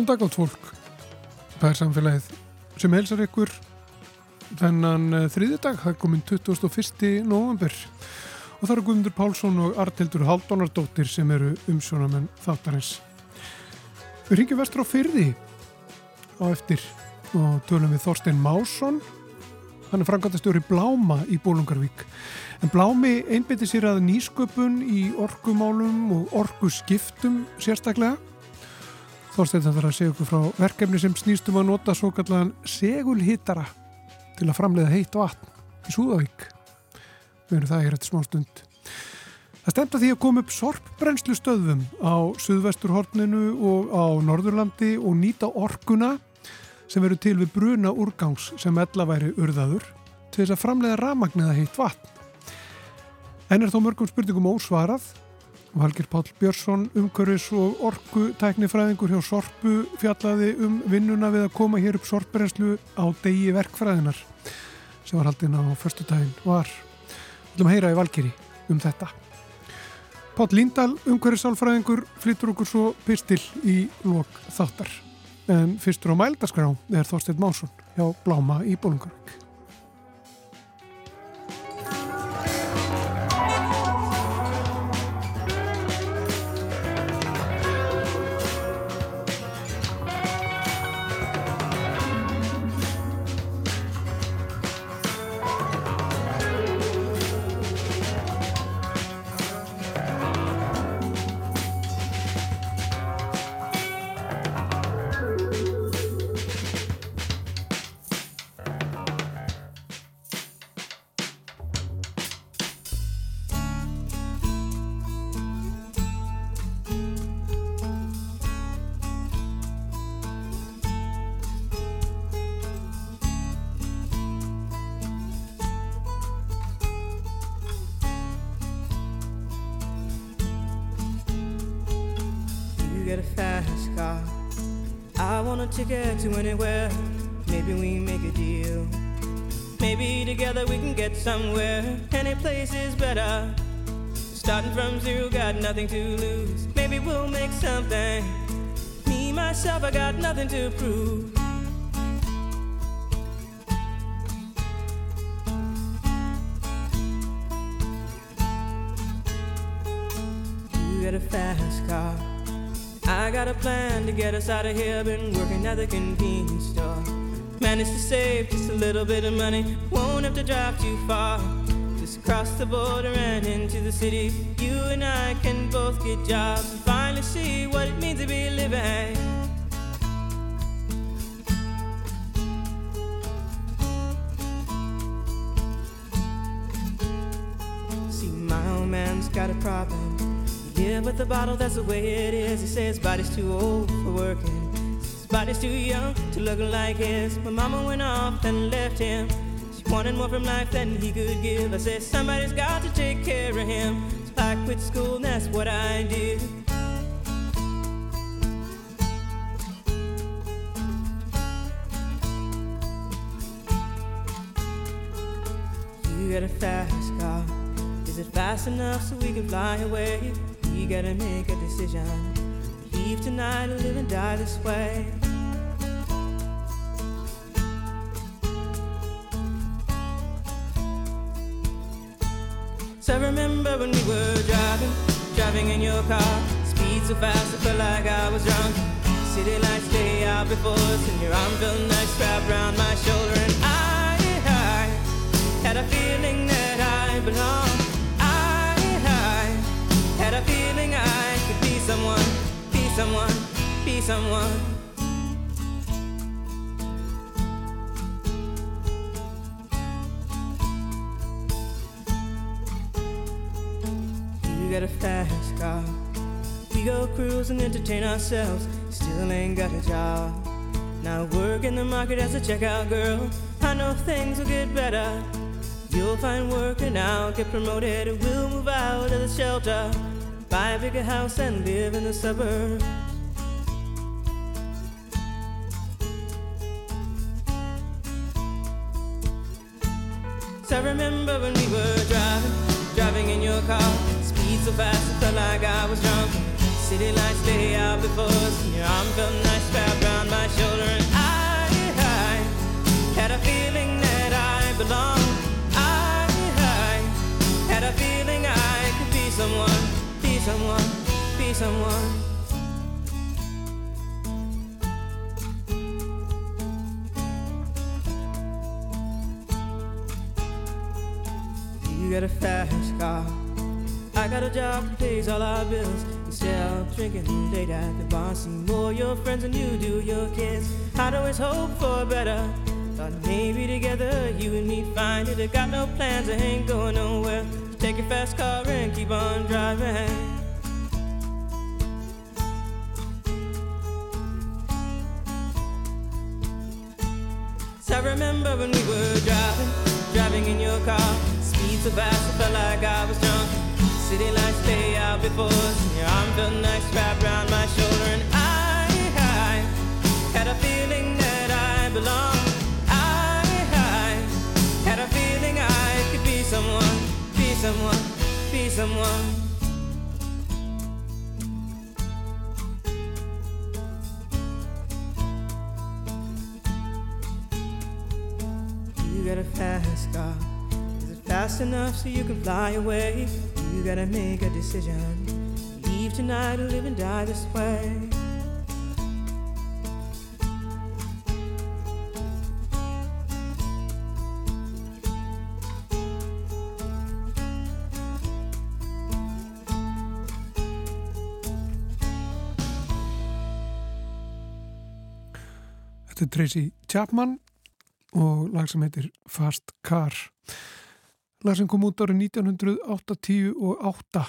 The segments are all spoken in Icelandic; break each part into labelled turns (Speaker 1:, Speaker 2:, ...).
Speaker 1: Góðan dag átt fólk. Það er samfélagið sem helsar ykkur þennan eh, þriðidag, það er komin 21. november og það eru Guðmundur Pálsson og Artildur Haldónardóttir sem eru umsjónamenn þáttarins. Við ringjum vestur á fyrði á eftir og tölum við Þorstein Másson hann er frangatastjóri Bláma í Bólungarvík en Blámi einbytti sér að nýsköpun í orkumálum og orkuskiptum sérstaklega Þorstein þarf að segja okkur frá verkefni sem snýstum að nota svo kallan segulhittara til að framleiða heitt vatn í Súðavík. Við erum það hér eftir smá stund. Það stemta því að koma upp sorpbrennslu stöðum á Suðvesturhorninu og á Norðurlandi og nýta orkuna sem veru til við bruna úrgangs sem ella væri urðaður til þess að framleiða ramagniða heitt vatn. En er þó mörgum spurningum ósvarað Valgir Pál Björnsson, umkörðis og orku tæknifræðingur hjá Sorpu fjallaði um vinnuna við að koma hér upp sorpbrenslu á degi verkfræðinar sem var haldinn á förstu daginn var. Við viljum heyra í Valgiri um þetta. Pál Líndal, umkörðisálfræðingur, flyttur okkur svo pistil í lok þáttar. En fyrstur á mældarskrá er Þorstein Másson hjá Bláma í Bólungarvík.
Speaker 2: Somewhere. Any place is better. Starting from zero, got nothing to lose. Maybe we'll make something. Me, myself, I got nothing to prove. You got a fast car. I got a plan to get us out of here. Been working at the convenience store. Managed to save just a little bit of money. Won't have to drive too the border and into the city. You and I can both get jobs and finally see what it means to be living. See, my old man's got a problem. Yeah, but the bottle, that's the way it is. He says body's too old for working. His body's too young to look like his. My mama went off and left him. Wanted more from life than he could give. I said, somebody's got to take care of him. So I quit school, and that's what I did. You got a fast car. Is it fast enough so we can fly away? We gotta make a decision. Leave tonight or live and die this way. Driving in your car. Speed so fast, I felt like I was drunk. City lights lay out before us, and your arm felt nice wrapped around my shoulder. And I, I had a feeling that I belonged I had a feeling I could be someone, be someone, be someone. Got a fast car. We go cruise and entertain ourselves. Still ain't got a job. Now work in the market as a checkout girl. I know things will get better. You'll find work and I'll get promoted and we'll move out of the shelter buy a bigger house and live in the suburbs. I remember when we were driving, driving in your car so fast it felt like I was drunk. City lights lay out before us, and your arm felt nice wrapped around my shoulder. And I, I had a feeling that I belonged. I, I had a feeling I could be someone, be someone, be someone. You got a fast car Got a job that pays all our bills. Instead of drinking late at the bar, see more your friends than you do your kids. I'd always hope for better. Thought maybe together you and me find it. I got no plans, I ain't going nowhere. So take your fast car and keep on driving. So I remember when we were driving, driving in your car. Speed so fast, I felt like I was drunk. Before your arm felt nice wrapped around my shoulder. And I, I had a feeling that I belonged. I, I had a feeling I could be someone, be someone, be someone. You got a fast car. Is it fast enough so you can fly away? You gotta make a decision. Leave tonight or live and die this way.
Speaker 1: Þetta er Tracy Chapman og lag sem heitir Fast Car. Lag sem kom út árið 1980 og 8.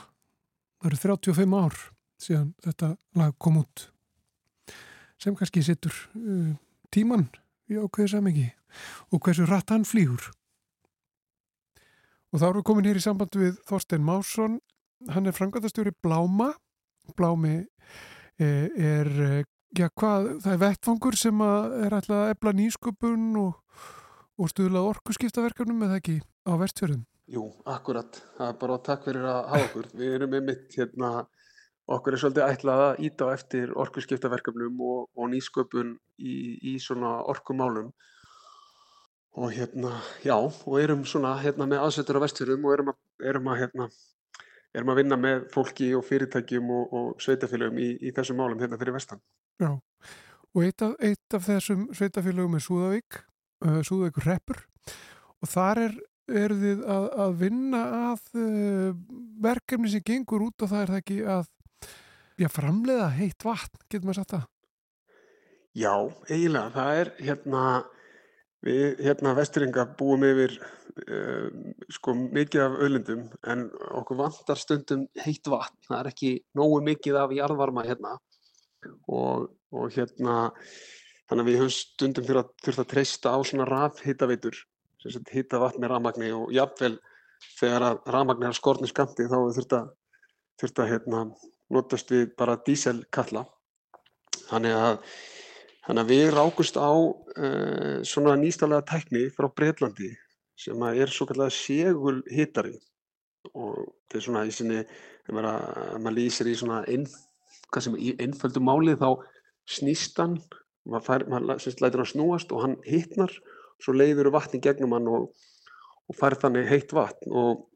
Speaker 1: Það eru 35 ár síðan þetta lag kom út. Sem kannski sittur uh, tíman í ákveðu samengi og hversu rætt hann flýgur. Og þá við komin hér í samband við Þorstein Másson. Hann er frangatastjóri Bláma. Blámi eh, er eh, Já, hvað, það er vettfangur sem er alltaf að ebla nýsköpun og, og stuðla orkuskiptaverkanum eða ekki á vestfjörðum?
Speaker 3: Jú, akkurat. Það er bara takk fyrir að hafa okkur. Við erum með mitt hérna, okkur er svolítið ætlað að íta á eftir orkuskiptaverkanum og, og nýsköpun í, í svona orkumálum. Og hérna, já, og erum svona hérna með aðsettur á vestfjörðum og erum að, erum að hérna, erum að vinna með fólki og fyrirtækjum og, og sveitafélögum í, í þessum málum hérna fyrir vestan.
Speaker 1: Já, og eitt af, eitt af þessum sveitafélögum er Súðavík, uh, Súðavíkur reppur og þar er, er þið að, að vinna að uh, verkefni sem gengur út og það er það ekki að já, framleiða heitt vatn, getur maður sagt það?
Speaker 3: Já, eiginlega, það er hérna, við hérna vesturinga búum yfir uh, sko mikið af öllundum en okkur vantar stundum heitt vatn, það er ekki nógu mikið af jarðvarma hérna og, og hérna þannig að við höfum stundum þurft að, að treysta á svona rafhitaveitur hita vatn með rafmagni og jafnvel þegar að rafmagni er skortni skamti þá þurft að, þurft að hérna, notast við bara díselkalla þannig að, þannig að við rákust á uh, svona nýstalega tækni frá Breitlandi sem er svo kallega segul hitari og þetta er svona í sinni ef maður lýsir í svona inn sem í einföldu máli þá snýst hann, maður, fær, maður lætur hann snúast og hann hittnar svo leiður vatni gegnum hann og, og fær þannig heitt vatn. Og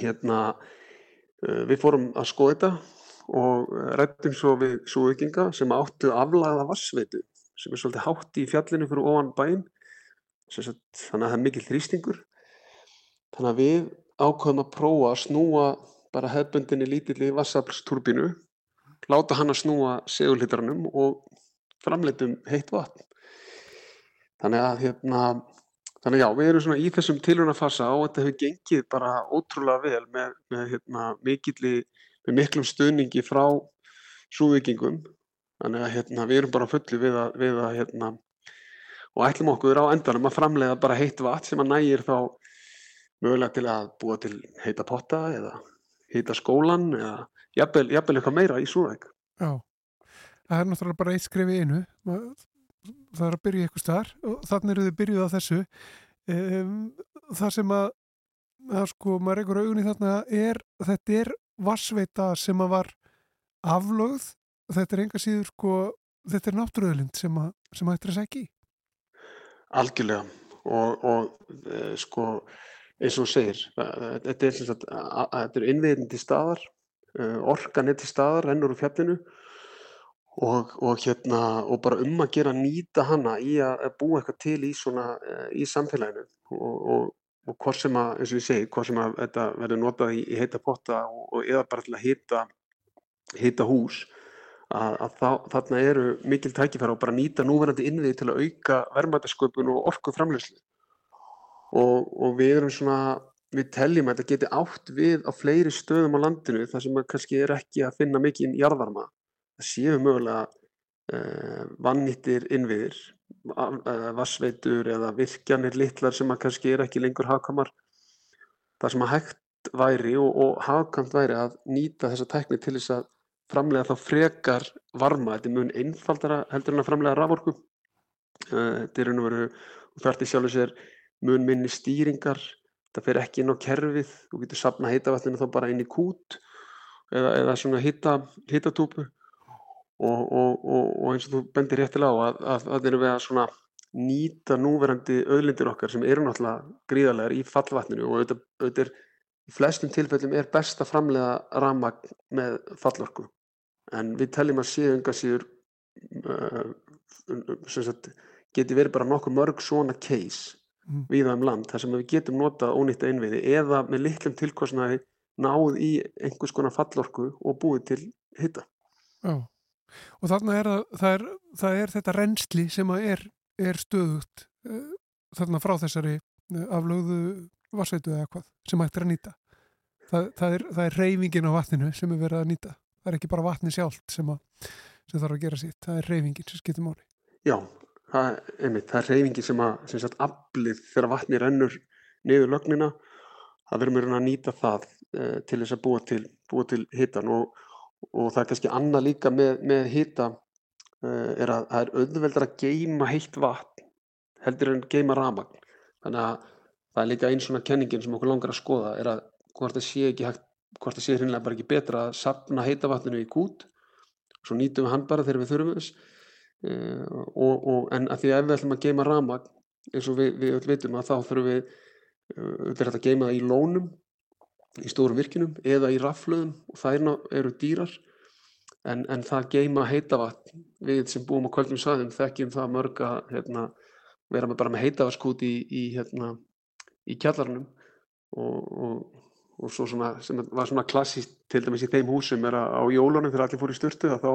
Speaker 3: hérna uh, við fórum að skoða þetta og rættum svo við súvikinga sem áttu aflagða vassveitu sem er svolítið hátt í fjallinu fyrir ofan sagt, þannig að það er mikil þrýstingur. Þannig að við ákvæðum að prófa að snúa bara hefbundinni lítilli vassaflsturbínu láta hann að snúa segulhitranum og framleitum heitt vatn. Þannig að hérna, þannig já, við erum svona í þessum tilhörnafasa og þetta hefur gengið bara ótrúlega vel með, með, hérna, mikilli, með miklum stöningi frá súvikingum. Þannig að hérna, við erum bara fulli við að, við að hérna, og ætlum okkur á endanum að framleiða bara heitt vatn sem að nægir þá mögulega til að búa til heita potta eða heita skólan eða jafnvel, eitthvað meira í Súðæk.
Speaker 1: Já, það er náttúrulega bara eitt skrif í einu, það er að byrja eitthvað starf og þannig eru þið byrjuð á þessu. Um, það sem að, að sko, maður reykur augunni þarna er, þetta er vassveita sem að var aflögð, þetta er enga síður sko, þetta er náttúruðlind sem að, sem að þetta er að segja í.
Speaker 3: Algjörlega og, og e, sko eins og segir, þetta er, er innviðin til staðar uh, orkan er til staðar, rennur úr fjallinu og, og hérna og bara um að gera nýta hana í að, búa eitthvað til í svona uh, í samfélaginu. Og, og, hvort sem að, eins og ég segi, hvort sem að þetta verður notað í, í heita potta og, eða bara til að hita hita hús að, að þá, þarna eru mikil tækifæra og bara nýta núverandi innviði til að auka verðmætasköpun og orku framleyslu og, og við erum svona við teljum að þetta geti átt við á fleiri stöðum á landinu þar sem kannski er ekki að finna mikið jarðvarma. það séu mögulega eh, vannýttir innviðir vassveitur eða virkjanir litlar sem að kannski er ekki lengur hagkamar það sem að hægt væri og, og hagkamt væri að nýta þessa tekni til þess að framlega þá frekar varma. Þetta er mun einfaldara heldur en að framlega raforku. Uh, þetta er raun og þarf til sjálfur sér mun minni stýringar. Þetta fer ekki inn á kerfið. Þú getur sapna heitavatninu þá bara inn í kút eða, eða svona hita, hitatúpu. og, og, og, og eins og þú bendir réttilega á að, að það eru við að svona nýta núverandi auðlindir okkar sem eru náttúrulega gríðarlegar í fallvatninu og auðvitað, auðvitað er, í flestum tilfellum er best að framlega ramagn með fallorku en við teljum að séu enga síður uh, sagt, geti verið bara nokkuð mörg svona case
Speaker 1: Mm.
Speaker 3: viða um land þar sem við getum notað ónýtta innviði eða með litlum tilkostnaði náð í einhvers konar fallorku og búið til hitta.
Speaker 1: Já, og þarna er, að, það er, það er þetta reynsli sem er, er stöðugt uh, þarna frá þessari uh, aflögðu varsveitu eða hvað sem hægt er að nýta. Það, það, er, er reyfingin á vatninu sem er verið að nýta. Það er ekki bara vatni sjálft sem, að, sem þarf að gera sitt. Það er reyfingin sem skiptir máli.
Speaker 3: Já, það, einmitt, það er reyfingin sem að aflið þegar vatni rennur niður lögnina. Það verður mér að nýta það uh, til þess að búa til, til hittan og, og það er kannski annað líka með, með hitta uh, er að það er auðveldar að geima heitt vatn heldur en geima ramagn. Þannig að það er líka einn svona kenningin sem okkur langar að skoða er að hvort það sé ekki hægt, hvort það sé hreinlega bara ekki betra að sapna heita vatninu í kút svo nýtum við hann bara þegar við þurfum þess uh, og, og, en að því að ef við ætlum að geima ramagn eins og við, við öll vitum að þá þurfum við öll er þetta að geima það í lónum í stórum virkinum eða í raflöðum og þær ná- eru dýrar. En, en það geima heita vatn við sem búum á kvöldum svæðum þekkjum það mörg að hérna, vera með bara með heitavatskút í, í, hérna, í kjallarnum og, og, og svo svona, sem var svona klassíst til dæmis í þeim húsum er að á jólunum þegar allir fóru í styrtu að þá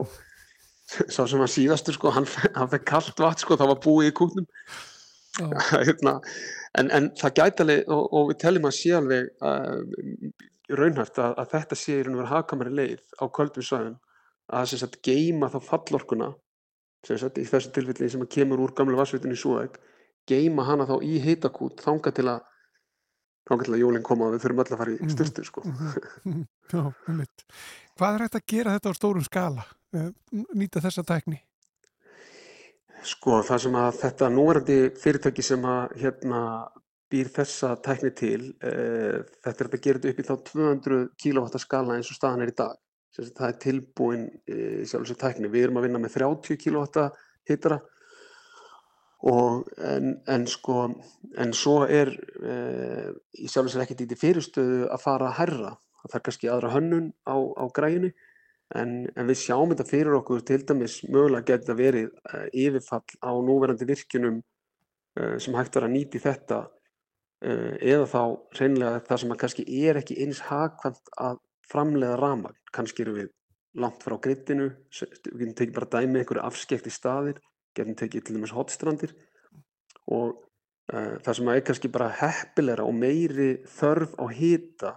Speaker 3: sá sem var síðastur sko, hann, hann fekk kalt vatn sko, það var búið í kúknum hérna, en, en það gæti alveg og, og við teljum að sé alveg uh, raunhæft að, að þetta sé í raun og vera hagkamari leið á köldum svæðum að sem sagt geima þá fallorkuna sem sagt í þessu tilfelli sem að kemur úr gamla vassveitinni í Súðæk geima hana þá í hitakút þanga til að þanga til að jólinn koma og við þurfum öll að fara í
Speaker 1: Mhm.
Speaker 3: styrtu sko.
Speaker 1: já, einmitt. Hvað er hægt að gera þetta á stórum skala? Uh, nýta þessa tækni?
Speaker 3: Sko það sem að þetta núverandi fyrirtæki sem að hérna býr þessa tækni til uh, þetta er að gera þetta upp í þá 200 kW skala eins og staðan er í dag. Sagt, það er tilbúin uh, sjálfur sér tækni, við erum að vinna með 30 kW hittara og en, en sko en svo er uh, í sjálfur sér ekkert í því fyrirstöðu að fara að herra, það er kannski aðra hönnun á, á græjunni en, en við sjáum þetta fyrir okkur til dæmis mögulega geti það verið uh, yfirfall á núverandi virkjunum uh, sem hægt er að nýti þetta uh, eða þá hreinlega það sem kannski er ekki eins hagkvæmt að framleiða ramagn, kannski eru við langt frá grittinu, við getum tekið bara dæmi einhverju afskekti staðir, getum tekið til dæmis hotstrandir og það sem er kannski bara heppilegra og meiri þörf á hita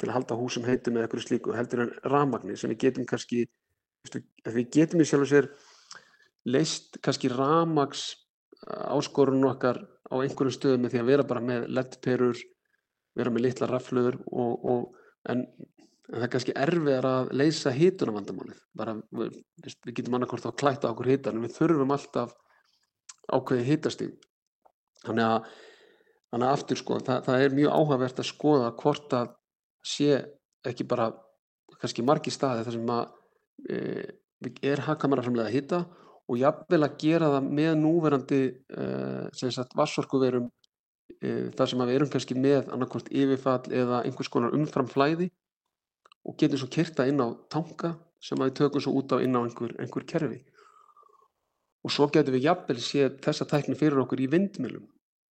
Speaker 3: til að halda húsum heitum eða eitthvað slíku heldur en rafmagni sem við getum kannski við getum í sjálf og sér leist kannski rafmags áskorun okkar á einhverjum stöðum með því að vera bara með leddperur vera með litla raflöður en, en það er kannski erfiðar að leysa hitunavandamálið bara við, við getum annarkvort á að klæta okkur hitan en við þurfum alltaf ákveðið hitastig. Þannig að þannig að aftur sko það, það er mjög áhugavert að skoða hvort að sé ekki bara kannski margi staði þar sem að e, er hagkamara framlega að hita og jafnvel að gera það með núverandi e, vassorkuverum e, þar sem að við erum kannski með annarkvort yfirfall eða einhvers konar umframflæði og getum svo kyrta inn á tanka sem að við tökum svo út á inn á einhver, einhver kerfi. Og svo getum við jafnvel séð þessa tækni fyrir okkur í vindmjölum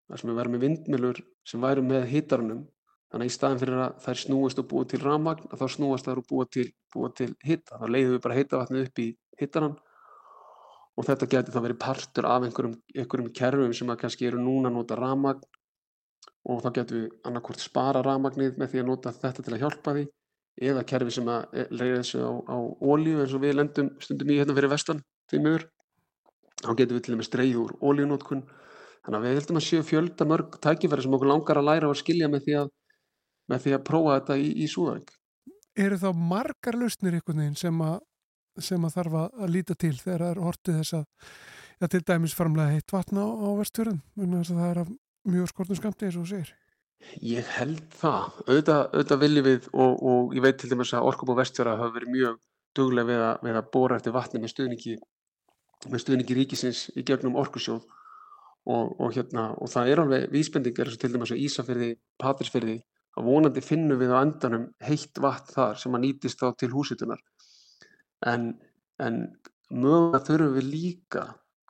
Speaker 3: þar sem við værum með vindmjölur sem værum með hitarunum þannig að í staðin fyrir að þær snúast og búa til ramagn þá snúast þær og búa til, búa til hita. Þá leiðum við bara hitavatnið upp í hitaran og þetta getur þá verið partur af einhverjum, einhverjum kerfum sem að kannski eru núna að nota ramagn og þá getum við annarkvort spara ramagnið með því að nota þetta til að hjálpa því eða kerfi sem að leiða þessu á, á ólíu eins og við lendum stundum í hérna fyrir vestan því miður. Þá getum við til dæmis dreigð úr ólíunótkun þannig að við heldum að séu fjölda mörg tækifæri sem okkur langar að læra og skilja með því að, með því að prófa þetta í, í Súðavík
Speaker 1: Eru þá margar lausnir einhvern veginn sem að, sem að þarf að líta til þegar það er hortið þess að ja, til dæmis framlega heitt vatna á, á vestfjörðum það er af mjög skortum skamti eins og segir?
Speaker 3: Ég held það, auðvitað, auðvitað viljum við og, og ég veit til dæmis að Orkubó Vestfjara hafa verið mjög duglega við að, við að bóra eftir vatni með stuðningi, með stuðningi ríkisins í gegnum Orkusjóð. Og, og, hérna, og það er alveg vísbendingar og til dæmis á Ísafyrði, Patrísfyrði að vonandi finnum við á endanum heitt vatn þar sem að nýtist þá til húsitunar en, en mögulega þurfum við líka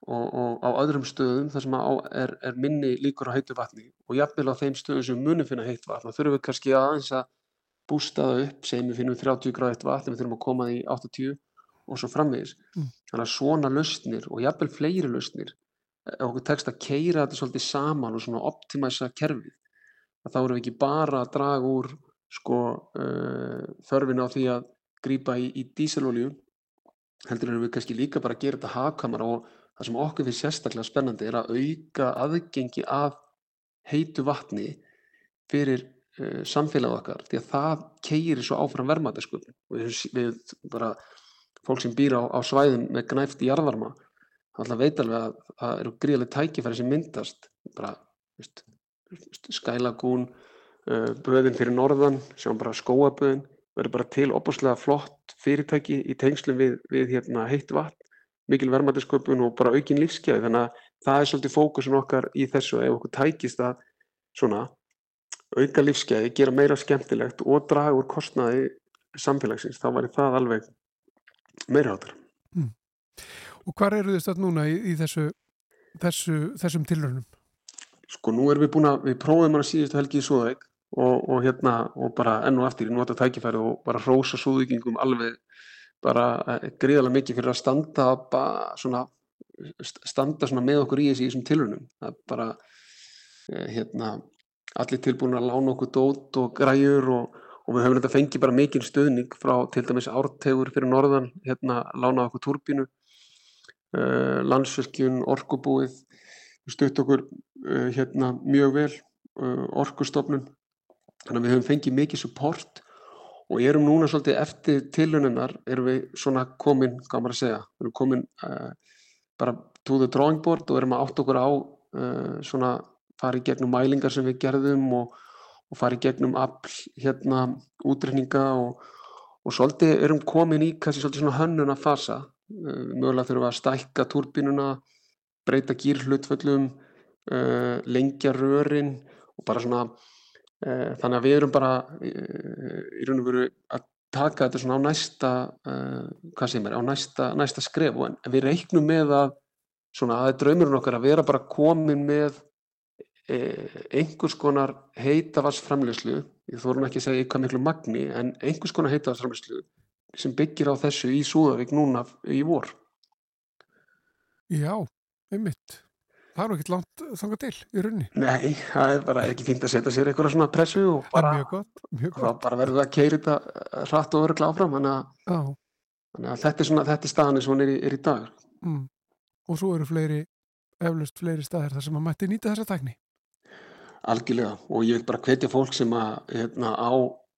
Speaker 3: og, og á öðrum stöðum þar sem er, er minni líkur á heitu vatni og jafnvel á þeim stöðum sem munum finna heitt vatn þá þurfum við kannski aðeins að bústa það upp, segjum við finnum 30 gráð eitt vatn við þurfum að koma því 80 og svo framvegis. Mm. þannig að svona lausnir og jafnvel fleiri lausnir ef okkur tekst að keira þetta svolítið saman og svona optimæsa kerfið þá erum við ekki bara að draga úr sko uh, þörfin á því að grýpa í, í díselolju heldur erum við kannski líka bara að gera þetta hagkamara og það sem okkur finnst sérstaklega spennandi er að auka aðgengi af heitu vatni fyrir uh, samfélag okkar því að það keirir svo áfram vermaðasköpun og við, bara fólk sem býr á, á svæðin með gnæft í jarðvarma þá veit alveg að það eru gríðileg tækifæri sem myndast bara veist, skælagún uh, böðin fyrir norðan sem bara skóaböðin verður bara til opaslega flott fyrirtæki í tengslum við, við hérna, heitt vatn mikil verðmættisköpun og bara aukin lífsgæði þannig að það er svolítið fókusun okkar í þessu ef okkur tækist að svona auka lífsgæði, gera meira skemmtilegt og draga úr kostnaði samfélagsins, þá væri það alveg meira áttar mm.
Speaker 1: Og hvað eru þið stætt núna í, í þessu, þessu, þessum tilrönum?
Speaker 3: Sko nú erum við búin að, við prófum að síðustu helgi í Súðavík og, og hérna og bara enn og eftir í nota tækifæri og bara rósa Súðvíkingum alveg bara eh, gríðarlega mikið fyrir að standa bara svona standa svona með okkur í þessi í þessum tilrunum það er bara eh, hérna, allir tilbúin að lána okkur dót og græjur og, og við höfum þetta fengið bara mikil stöðning frá til dæmis ártegur fyrir norðan hérna lána okkur turbínu uh, landsverkjun, orkubúið stutt okkur uh, hérna mjög vel uh, orkustofnun. Þannig að við höfum fengið mikið support og erum núna svolítið eftir tilunennar erum við svona komin, hvað maður að segja við erum komin uh, bara to the drawing board og erum að átt okkur á uh, svona fara í gegnum mælingar sem við gerðum og, og fara í gegnum all hérna útrekninga og, og svolítið erum komin í kannski svolítið svona hönnuna fasa uh, mögulega þurfum við að stækka turbínuna breyta gýrhlutföllum lengja rörin og bara svona Eh, þannig að við erum bara eh, í raun og veru að taka þetta svona á næsta, uh, hvað sem er, á næsta, næsta skref. En við reiknum með að svona að draumurinn okkar að vera bara komin með eh, einhvers konar heitavarsframlegslu, ég þórum ekki að segja eitthvað miklu magni, en einhvers konar heitavarsframlegslu sem byggir á þessu í Súðavík núna í vor.
Speaker 1: Já, einmitt. Það er ekki langt þangað til í runni.
Speaker 3: Nei, það er bara ekki fínt að setja sér eitthvað svona pressu og bara,
Speaker 1: mjög gott, mjög gott.
Speaker 3: bara verður að keira þetta hratt og örgla áfram. Þannig að, þannig að þetta er, svona, þetta er staðan eins og hún er, er í dag. Mm.
Speaker 1: Og svo eru fleiri, eflust fleiri staðir þar sem að mætti nýta þessa tækni.
Speaker 3: Algjörlega og ég vil bara hvetja fólk sem að hérna, á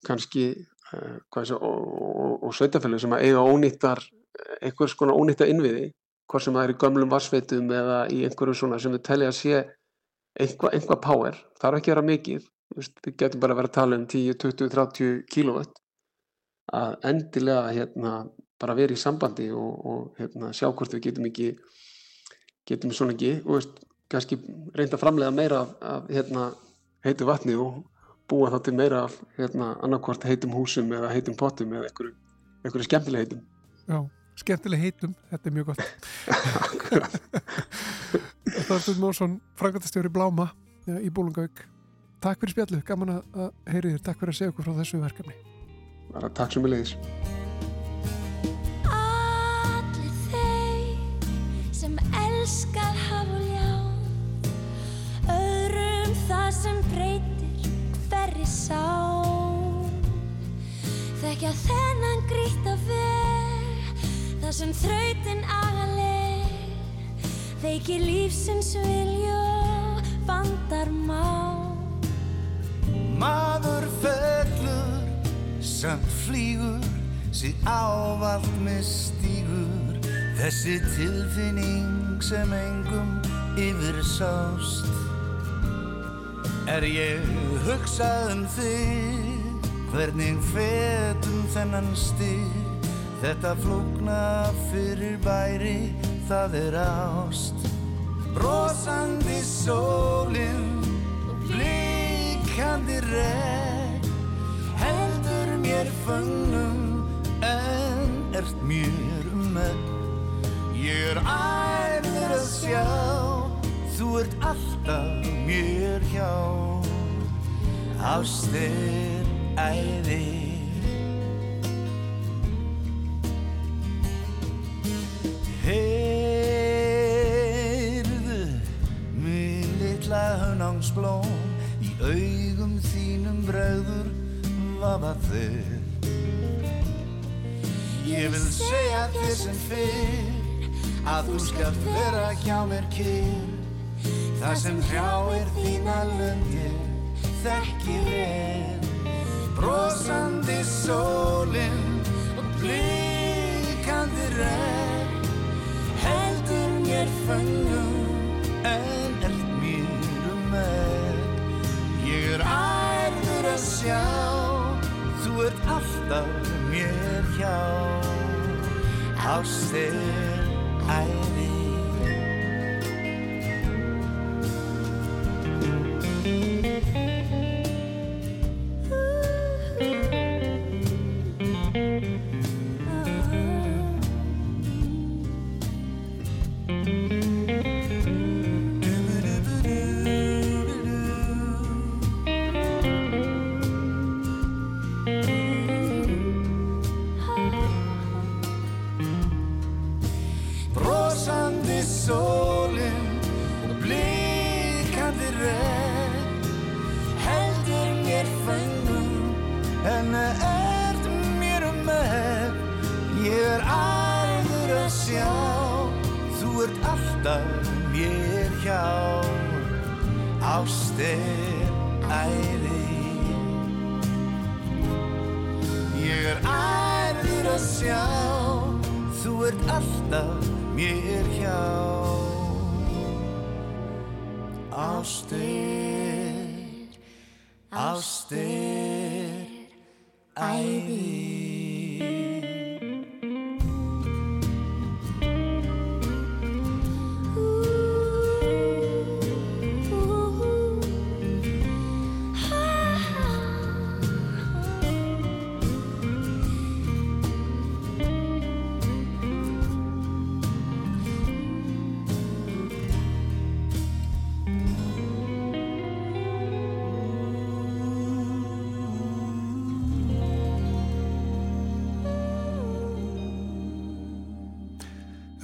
Speaker 3: kannski uh, og, og, og sveitafælu sem að eiga ónýttar, einhvers konar ónýttar innviði hvort sem það er í gömlum vassveitum eða í einhverju svona sem við telja að sé einhvað einhva power, það er ekki að vera mikið. Við getum bara að vera að tala um 10, 20, 30 kílóvatt að endilega hérna, bara vera í sambandi og, og hérna, sjá hvort við getum ekki getum svona ekki og kannski reynda að framlega meira af, af hérna, heitu vatni og búa þá til meira af hérna, annarkvort heitum húsum eða heitum pottum eða einhverju, einhverju skemmtileg heitum.
Speaker 1: Já, skemmtileg heitum, þetta er mjög gott. Þorfinn Mórsson, frangatastjóri Bláma ja, í Bólungavík Takk fyrir spjallu, gaman að heyri þér. Takk fyrir að segja okkur frá þessu verkefni.
Speaker 3: Bara takk sem er leiðis
Speaker 4: Allir þeir sem elskað hafa og ljá öðrum það sem breytir hverri sá Þekkja þennan grýtt af veg það sem þrautin agaleg þeikir lífsins vilja vandar má.
Speaker 5: Maður fellur samt flýgur sig ávalt með stígur þessi tilfinning sem engum yfir sást. Er ég hugsað um þig? Hvernig fetum þennan stig þetta flókna fyrir bæri það er ást. Brosandi sólinn og blíkandi regn heldur mér fögnum en ert mér um megn ég er ærður að sjá þú ert alltaf mér hjá. Ást er æði hönángsblóm í augum þínum bregður vafa þau Ég vil segja þér sem fyrr að þú skalt vera hjá mér kyrr. Það sem hrjáir þína lundir þekkir vel. Brosandi sólinn og blíkandi regn heldur mér föngum sjá þú ert alltaf mér hjá. Ást er æði Brosandi sólinn og blíkandi regn heldur mér fengum en ert mér um megn ég er æður að sjá þú ert alltaf mér hjá. Ást er æði. Ég er æður að sjá þú ert alltaf mér hjá ást er ást er æði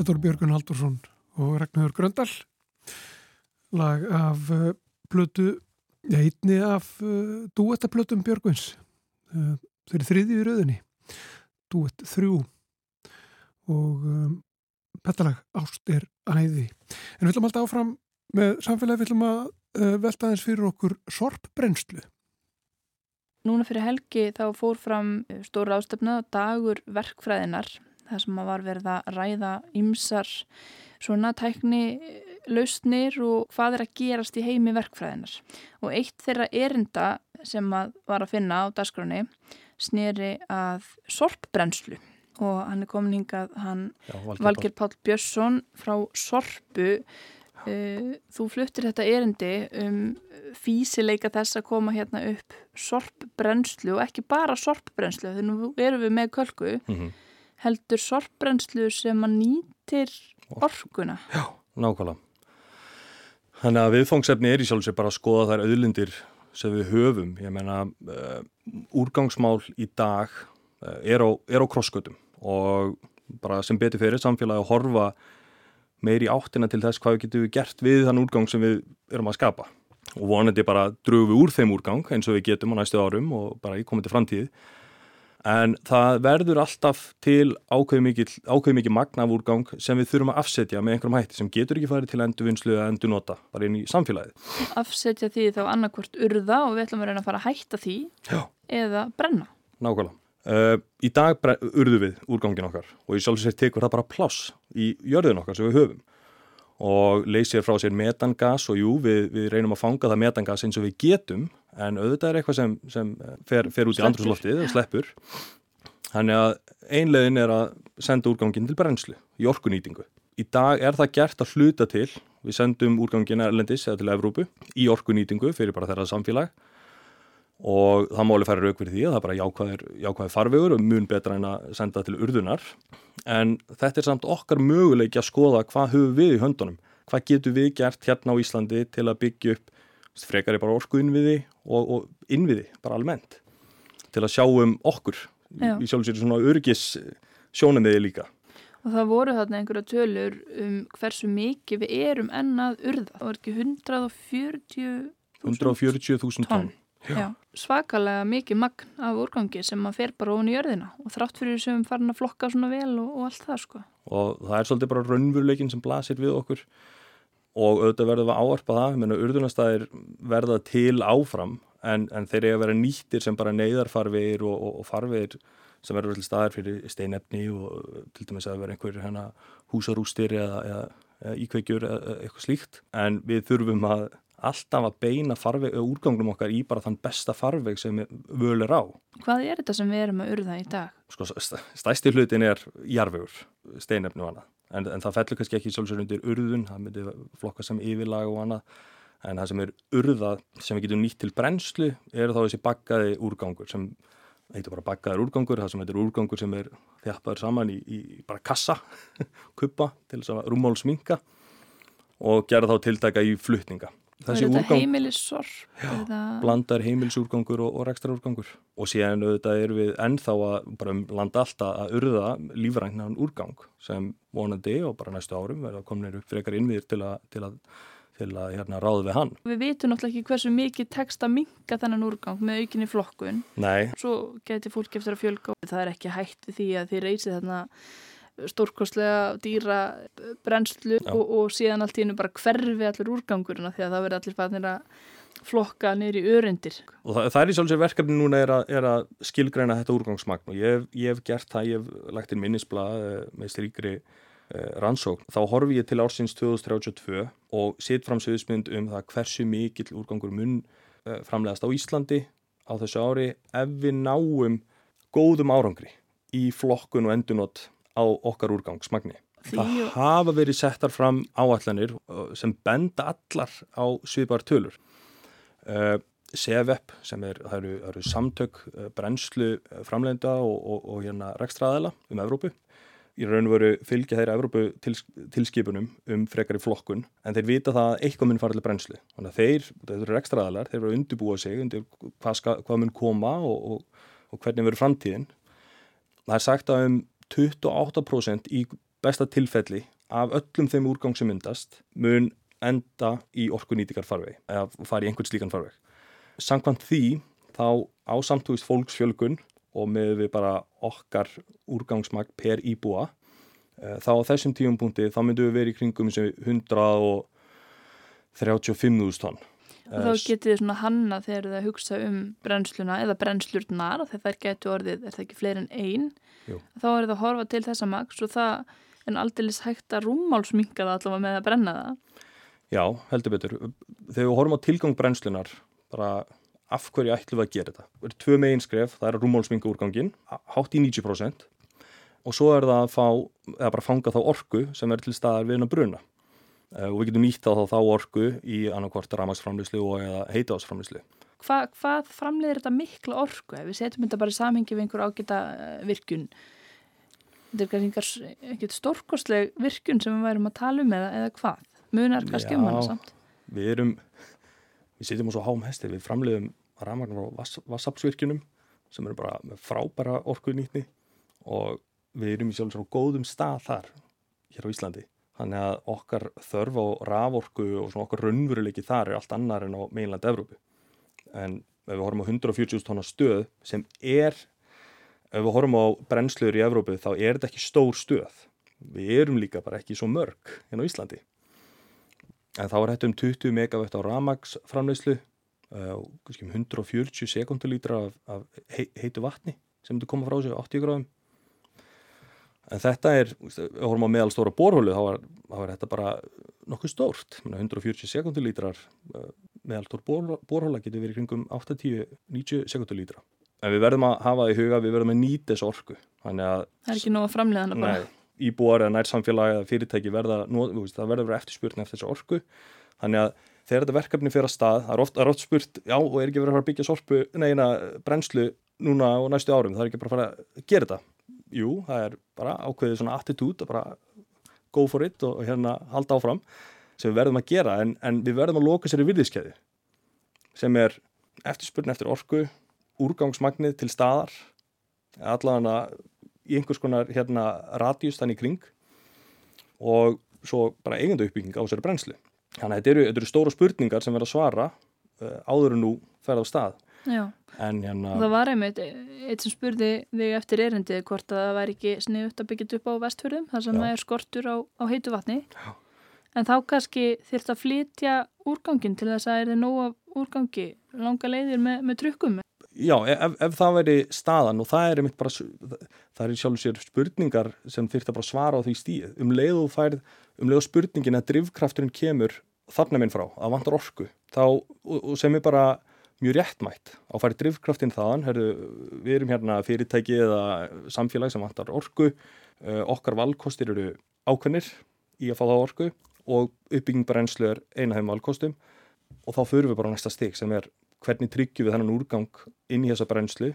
Speaker 1: Voru Björgun Haldursson og Ragnhjóður Gröndal. Lag af uh, plötu ja, einni af uh, duettaplötum Björguns uh, þeir eru þriði í rauðinni duett þrjú. Og um, petalag ást er æði en við ætlum alltaf áfram með samfélagi við ætlum að velta aðeins fyrir okkur sorpbrennslu.
Speaker 6: Núna fyrir helgi þá fór fram stóra ástöfna dagur verkfræðinar þar sem að var verið að ræða ymsar svona tækni lausnir og hvað er að gerast í heimi verkfræðinar. Og eitt þeirra erinda sem að var að finna á dagskráni sneri að sorpbrennslu. Og hann er komin hingað hann
Speaker 7: Já, Valgeir
Speaker 6: Páll. Björnsson frá Sorpu. Uh, þú fluttir þetta erindi um físileika þess að koma hérna upp sorpbrennslu og ekki bara sorpbrennslu þegar nú erum við með kölku.
Speaker 7: Mm -hmm.
Speaker 6: Heldur sorpbrennslu sem að nýtir orkuna.
Speaker 7: Já, nákvæmlega. Þannig að viðfangsefni er í sjálf sér bara að skoða þær auðlindir sem við höfum. Ég meina, uh, úrgangsmál í dag uh, er á, á krosskötum og bara sem betur fyrir samfélagi að horfa meir í áttina til þess hvað við getum gert við þann úrgang sem við erum að skapa og vonandi bara drögu við úr þeim úrgang eins og við getum á næstu árum og bara í komandi framtíð en það verður alltaf til ákveð mikið, ákveð mikið magna af úrgang sem við þurfum að afsetja með einhverjum hætti sem getur ekki farið til endurvinnslu eða endurnota bara inn í samfélagið.
Speaker 6: Afsetja því þá annarkvört urða og við ætlum að reyna að fara að hætta því
Speaker 7: Já.
Speaker 6: eða brenna.
Speaker 7: Nákvæmlega. Uh, í dag urðu við úrgangin okkar og í sjálfsvegar tekur það bara pláss í jörðin okkar sem við höfum og leysir frá sér metangas og jú, við, við reynum að fanga það metangas eins og við getum en auðvitað er eitthvað sem, sem fer, fer út í andrúsloftið og sleppur. Þannig að einlegin er að senda úrgangin til brennslu í orkunýtingu. Í dag er það gert að hluta til, við sendum úrgangin erlendis eða til Evrópu í orkunýtingu fyrir bara þeirra samfélag og það máli færi rauk fyrir því að það er bara jákvæðir, jákvæðir farvegur og mun betra en að senda til urðunar. En þetta er samt okkar möguleiki að skoða hvað höfum við í höndunum. Hvað getur við gert hérna á Íslandi til að byggja upp frekar er bara orku innviði og, og innviði bara almennt til að sjá um okkur.
Speaker 6: Já.
Speaker 7: í sjálfsveitur svona örgis sjónamiði líka.
Speaker 6: Og það voru þarna einhverja tölur um hversu mikið við erum ennað urða. Það var ekki 140.000
Speaker 7: 140.000 tonn
Speaker 6: Já. svakalega mikið magn af úrgangi sem maður fer bara ofin í jörðina og þrátt fyrir sem farin að flokka svona vel og, og allt það sko.
Speaker 7: Og það er svolítið bara raunveruleikin sem blasir við okkur og auðvitað verðum við að áarpa það, menn að urðunastæðir verða til áfram en, en þeir eru að vera nýttir sem bara neyðarfarvegir og, og, og farvegir sem verður til staðar fyrir steinefni og til dæmis að vera einhver hérna, húsarústir eða, eða, eða íkveikjur eða eitthvað slíkt en við þurfum að alltaf að beina farveg, úrgangnum okkar í bara þann besta farveg sem völ er á.
Speaker 6: Hvað er þetta sem við erum að urða í dag?
Speaker 7: Sko, stæsti hlutin er jarfigur, steinefni og annað. En, en það fellur kannski ekki sjálfsögur undir urðun, það myndi flokka sem yfirlag og annað. En það sem er urðað, sem við getum nýtt til brennslu, er þá þessi bakkaði úrgangur sem heitir bara bakkaður úrgangur, það sem heitir úrgangur sem er þjappaður saman í, í bara kassa, kuppa til þess að rúmál sminka og gera þá tiltaka í flutninga.
Speaker 6: Þessi úrgang... heimilissorp?
Speaker 7: Já, blandar heimilisúrgangur og, og rekstraúrgangur og síðan auðvitað er við ennþá að bara um landa alltaf að urða lífræknan úrgang sem vonandi og bara næstu árum verða kominir upp frekar innviðir til að, til að, til að hérna, ráða við hann.
Speaker 6: Við veitum náttúrulega ekki hversu mikið tekst að minka þennan úrgang með aukinni flokkun.
Speaker 7: Nei.
Speaker 6: Svo geti fólk eftir að fjölga það er ekki hægt því að þið reysið þarna stórkostlega dýra brennslu og, og síðan allt í hennu bara hverfi allir úrgangurina því að það verður allir fannir að flokka neyri örendir.
Speaker 7: Og það, það er í sjálfsögur verkefni núna er að, er að skilgræna þetta úrgangsmagn og ég, ég hef gert það, ég hef lagt inn minnisblad eh, með stríkri eh, rannsókn. Þá horfi ég til ársins 2032 og set fram sögusmynd um það hversu mikill úrgangur mun eh, framlegast á Íslandi á þessu ári ef við náum góðum árangri í flokkun og endunott á okkar úrgangsmagni. Það hafa verið settar fram áallanir uh, sem benda allar á svipar tölur. Uh, CVEP sem er, það eru, eru samtök uh, brennslu framlegenda og, og, og hérna rekstraðela um Evrópu. Í raun og veru fylgja þeirra Evrópu tils, tilskipunum um frekari flokkun en þeir vita það að eitthvað mun til brennslu. Þannig að þeir, þeir eru rekstraðalar, þeir eru að undirbúa sig undir hvað, ska, hvað mun koma og, og hvernig verður framtíðin. Það er sagt að um 28% í besta tilfelli af öllum þeim úrgang sem myndast mun enda í orkunýtikar farveg eða fara í einhvern slíkan farveg. Samkvæmt því þá á samtúist fólksfjölgun og með við bara okkar úrgangsmagn per íbúa eh, þá á þessum tíum punkti þá myndum við verið í kringum 135.000 tonn.
Speaker 6: Og þá getið þið svona hanna þegar þið hugsa um brennsluna eða brennslurnar þegar þær getur orðið, er það ekki fleiri en einn þá er það að horfa til þessa maks og það er aldrei hægt að rúmmálsminga það allavega með að brenna það
Speaker 7: Já, heldur betur. Þegar við horfum á tilgang brennslunar, bara af hverju ætlum við að gera þetta? Það eru tvö megin skref, það er að rúmmálsminga úrgangin hátt í 90% og svo er það að fá, eða bara fanga þá orku sem er til staðar við hennar bruna og við getum nýtt á þá, þá orku í annarkvort ramagsframlýslu og eða heitásframlýslu.
Speaker 6: Hva, hvað framleiðir þetta mikla orku? Ef við setjum þetta bara í samhengi við einhver ágita eh, virkun, þetta er ekkert stórkostleg virkun sem við værum að tala um eða, eða hvað? Munar kannski um hana samt?
Speaker 7: Við erum, við setjum á svo háum hesti, við framleiðum ramagnar á vassapsvirkunum sem eru bara með frábæra orku nýtni og við erum í sjálfsög á góðum stað þar hér á Íslandi. Þannig að okkar þörf á raforku og svona okkar raunveruleiki þar er allt annar en á meginland Evrópu. En ef við horfum á 140.000 tónar stöð sem er, ef við horfum á brennsluður í Evrópu þá er þetta ekki stór stöð. Við erum líka bara ekki svo mörg hérna á Íslandi. En þá er þetta um 20 megavætt á ramagsframleyslu og uh, um 140 sekundulítra af, af heitu vatni sem þú koma frá sig 80 gráðum En þetta er, við horfum á meðalstóra borhólu, þá var, þá var þetta bara nokkuð stórt. 140 sekundulítrar eh, meðalstór borhóla getur verið kringum 80-90 sekundulítra. En við verðum að hafa í huga, við verðum að nýta þessu orku.
Speaker 6: Það er ekki nóg að framlega hana bara.
Speaker 7: Íbúar eða nærsamfélagi eða fyrirtæki verða, það verður að vera eftirspurning eftir þessu orku. Þannig að þegar þetta verkefni fyrir að stað, það er oft, er oft spurt, já, og er ekki verið að fara að byggja sorpu, neina, brennslu núna og næstu árum, það er ekki bara að fara að gera þetta jú, það er bara ákveðið svona attitút að bara go for it og, og hérna halda áfram sem við verðum að gera en, en við verðum að loka sér í virðiskeiði sem er eftirspurn eftir orku, úrgangsmagnið til staðar allavega í einhvers konar hérna radjus þannig kring og svo bara eigendu uppbygging á sér brennslu. Þannig að þetta eru, þetta eru stóra spurningar sem verða að svara uh, áður en nú ferða á stað.
Speaker 6: En hérna... Það var einmitt eitt sem spurði þig eftir erindið hvort að það væri ekki sniðut að byggja upp á vestfjörðum þar sem það er skortur á, á heitu vatni. Já. En þá kannski þurft að flytja úrgangin til þess að er þið nóga úrgangi langa leiðir með, með trukkum.
Speaker 7: Já, ef, ef það veri staðan og það er einmitt bara, það er sjálf sér spurningar sem þurft að bara svara á því stíð. Um leið og færð, um leið og spurningin að drivkrafturinn kemur þarna minn frá, að vantar orku, þá, og, og sem er bara mjög réttmætt á að fara drivkraftinn þaðan, Herru, við erum hérna fyrirtæki eða samfélag sem vantar orgu, uh, okkar valkostir eru ákveðnir í að fá það orgu og uppbygging brennslu er eina þeim valkostum. Og þá fyrir við bara á næsta steg sem er hvernig tryggjum við þennan úrgang inn í þessa brennslu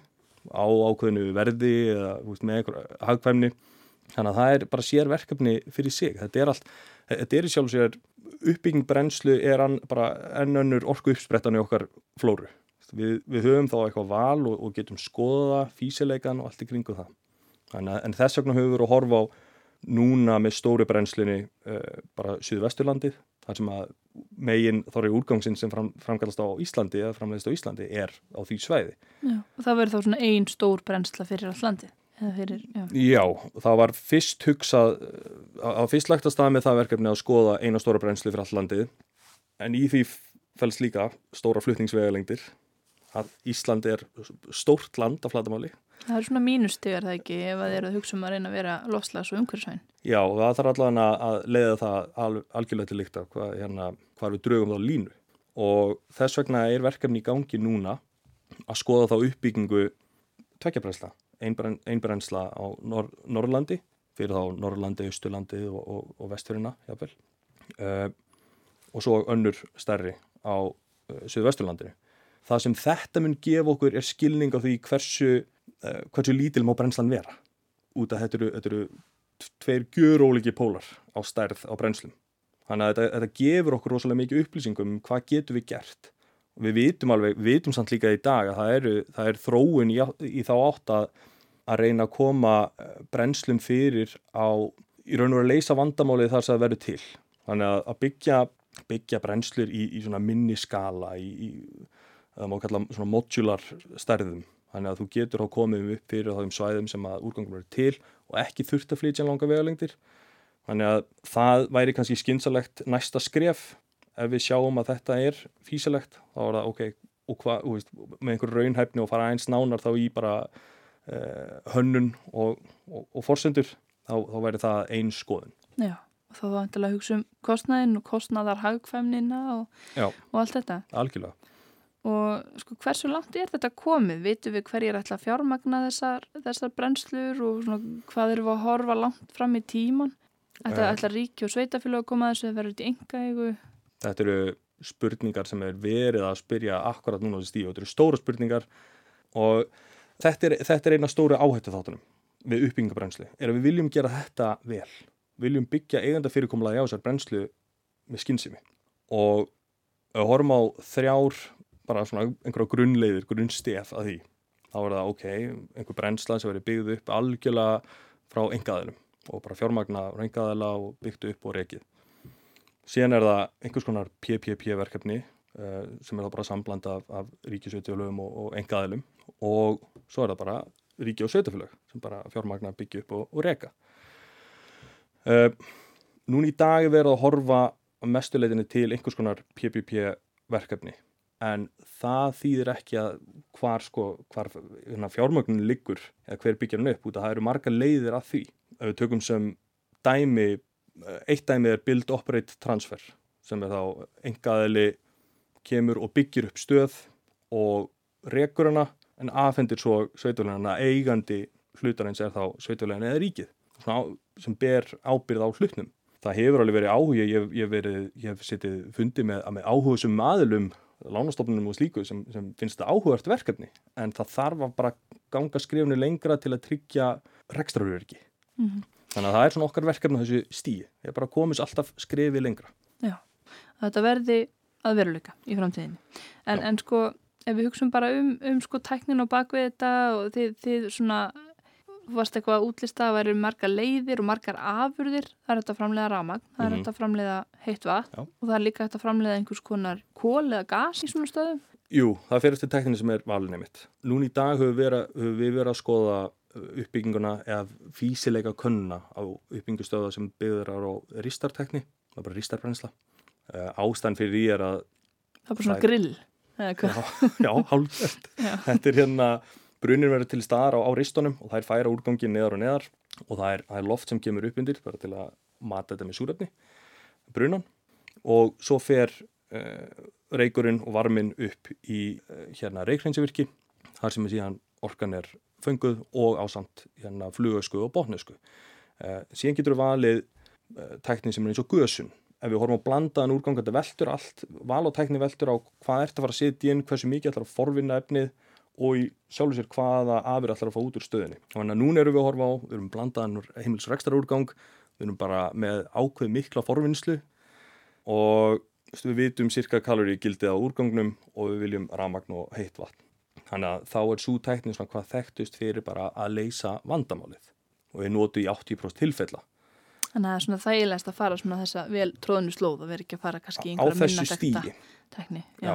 Speaker 7: á ákveðinu verði eða veist, með hagfæmni þannig að það er bara sér verkefni fyrir sig. Þetta er allt, þetta er í sjálf sér uppbygging brennslu er an, bara ennönnur orku uppsprettan í okkar flóru. Við, við höfum þá eitthvað val og, og getum skoða físileikan og allt í kringu það. Að, en þess vegna höfum við að horfa á núna með stóri brennslunni uh, bara Suðvesturlandið þar sem að megin þorri úrgangsinn sem fram, framkallast á Íslandi eða framleiðist á Íslandi er á því svæði.
Speaker 6: Já, og það verður þá svona einn stór brennsla fyrir all landið Fyrir,
Speaker 7: já. já, það var fyrst hugsað, á fyrst lagt að stað með það verkefni að skoða eina stóra brennslu fyrir all landið, en í því fælst líka stóra flutningsvegalengdir að Ísland er stórt land af flatamáli.
Speaker 6: Það er svona mínustegar það ekki ef að þið eru að hugsa um að reyna að vera loslas og umhverfisvæn.
Speaker 7: Já, það þarf allavega að leiða það al, algjörlega til líkt af hvað, hérna, hvað við draugum þá línu og þess vegna er verkefni í gangi núna að skoða þá uppbyggingu tvekjabrænsla einbrennsla á Nor Norrlandi fyrir þá Norrlandi, Östurlandi og, og, og Vestfjörina jáfnvel uh, og svo önnur stærri á uh, eh, Suðvesturlandinu. Það sem þetta mun gefa okkur er skilning á því hversu, uh, hversu lítil má brennslan vera út af þetta eru tveir gjur óliki pólar á stærð á brennslum. Þannig að þetta, þetta gefur okkur rosalega mikið upplýsingum um hvað getur við gert við vitum alveg, við vitum samt líka í dag að það, eru, það er þróun í, í þá átt að að reyna að koma eh, brennslum fyrir á í raun og að leysa vandamálið þar sem það verður til. Þannig að byggja, byggja brennslur í, í minni skala, í, það má kalla svona modular stærðum. Þannig að þú getur á komið upp fyrir þáðum svæðum sem að úrgangum verður til og ekki þurft að flytja langa vegalengdir. Þannig að það væri kannski skynsalegt næsta skref ef við sjáum að þetta er físilegt, þá er það ok, og hvað, með einhver raunhæfni og fara eins nánar þá í bara hönnun og, og, og forsendur þá, þá væri það einn skoðun
Speaker 6: Já, og þá vantilega að hugsa um kostnæðin og kostnæðar hagfæmnina og, og allt þetta
Speaker 7: Algjörlega
Speaker 6: Og sko hversu langt er þetta komið? Vitu við hverjir ætla að fjármagna þessar, þessar brennslur og svona, hvað eru við að horfa langt fram í tíman? Þetta
Speaker 7: Eh,
Speaker 6: ætlar ríki og sveitafélag að koma að þessu að vera út í engaegu.
Speaker 7: Þetta eru spurningar sem er verið að spyrja akkurat núna á þessi stíu. Þetta eru stóra spurningar og þetta er, þetta er eina stóru áhættu þáttunum við uppbyggingabrenslu. Er að við viljum gera þetta vel. Viljum byggja eiganda fyrirkomulaði á þessar brenslu með skynsimi. Og horfum á þrjár, bara svona einhverja grunnleiðir, grunnstef að því. Þá er það ok, einhver brensla sem verið byggð upp algjörlega frá engaðilum og bara fjármagna frá engaðila og byggt upp og rekið. Síðan er það einhvers konar PPP verkefni uh, sem er það bara sambland af, af ríkisveitjulöfum og, og engaðilum og svo er það bara ríki og sveitafélag sem bara fjármagna byggja upp og, og reka. Uh, núna í dag er verið að horfa mestuleitinni til einhvers konar PPP verkefni en það þýðir ekki að hvar, sko, hvar hérna, fjármögnin liggur eða hver byggjar hann upp út að það eru marga leiðir að því. Ef við tökum sem dæmi, eh, eitt dæmi er Build Operate Transfer sem er þá engaðili kemur og byggir upp stöð og rekur hana en afhendir svo sveitulegina eigandi hlutarins er þá sveitulegina eða ríkið Svona sem ber ábyrð á hlutnum. Það hefur alveg verið áhuga, ég, ég, verið, ég hef setið fundi með, með áhuga sem aðilum lánastofnunum og slíku sem, sem finnst það áhugart verkefni en það þarf að bara ganga skrifni lengra til að tryggja rekstraröryggi.
Speaker 6: Mhm.
Speaker 7: Þannig að það er svona okkar verkefni þessu stíi. Ég er bara komist alltaf skrifið lengra.
Speaker 6: Já, þetta verði að veruleika í framtíðinni. En, en sko, ef við hugsun bara um, um sko tæknin og bakvið þetta og þið, þið svona, varst eitthvað að útlista að væri margar leiðir og margar afurðir, það er þetta að framleiða ramagn, það er þetta að framleiða heitt vatn og það er líka þetta að framleiða einhvers konar kól eða gas í svona stöðum.
Speaker 7: Jú, það fyrir til tekninni sem er valin einmitt. Nún í dag höfum við, höfum við verið að skoða uh, uppbygginguna eða físileika könnuna á uppbyggingustöða sem byggður á ristartekni, það er bara ristarbrensla. Uh, ástæðan fyrir því er að,
Speaker 6: Það er bara svona grill.
Speaker 7: Já, já hálfgert. Þetta er hérna, brunir verður til staðar á, á ristunum og það er færa úrgangin neðar og neðar og það er, það er loft sem kemur upp undir bara til að mata þetta með súrefni, brunan og svo fer uh, reykurinn og varminn upp í uh, hérna reikhreinsivirki þar sem er síðan orkan er fönguð og ásamt hérna flugösku og botnösku. Uh, síðan getur við valið uh, tækni sem er eins og gösun. Ef við horfum að blanda en úrgang þetta veltur allt, val og tækni veltur á hvað ert að fara að setja inn, hversu mikið ætlar að forvinna efnið og í sjálfur sér hvaða afir ætlar að fá út úr stöðinni. Þannig að núna erum við að horfa á, við erum blandaðan heimilsrekstra úrgang, við erum bara með ákveð mikla forvinnslu og við vitum cirka kalori gildið á úrgangnum og við viljum ramagn og heitt vatn. Þannig að þá er svo tæknin svona hvað þekktust fyrir bara að leysa vandamálið og við notum í 80% tilfella.
Speaker 6: Þannig að það er svona þægilegast að fara svona þessa vel tróðnu slóð og vera ekki að fara kannski í einhverja
Speaker 7: þessu
Speaker 6: minna þekkta
Speaker 7: stígi.
Speaker 6: tekni.
Speaker 7: Já.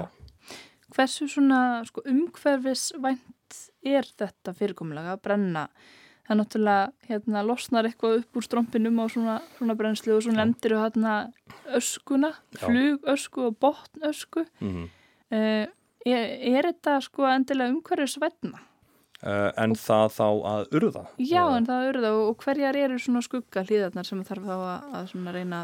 Speaker 6: Hversu svona sko, umhverfisvænt er þetta fyrirkomulega að brenna? Það er náttúrulega hérna, losnar eitthvað upp úr strompinum á svona, svona brennslu og svo
Speaker 7: Já.
Speaker 6: nefndir við hérna öskuna,
Speaker 7: Já.
Speaker 6: flugösku og botnösku.
Speaker 7: Mm -hmm.
Speaker 6: Uh, er, er þetta sko endilega umhverfisvætna?
Speaker 7: Uh, en það þá að urða.
Speaker 6: Já,
Speaker 7: Eh,
Speaker 6: en það eru það og, og hverjar eru svona skugga hlýðarnar sem þarf þá að, að reyna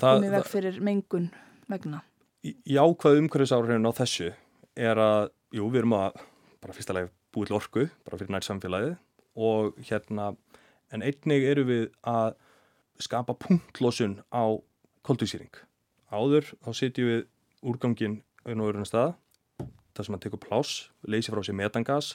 Speaker 6: að í veg fyrir mengun vegna?
Speaker 7: jákvæð umhverfisáhrifin á þessu er að, jú, við erum að bara fyrsta leið búið til orku, bara fyrir nær samfélagið og hérna, en einnig eru við að skapa punktlósun á koldvísýring. Áður þá setjum við úrgangin og öðrun stað, það sem að tekur pláss, leysi frá sér metangas,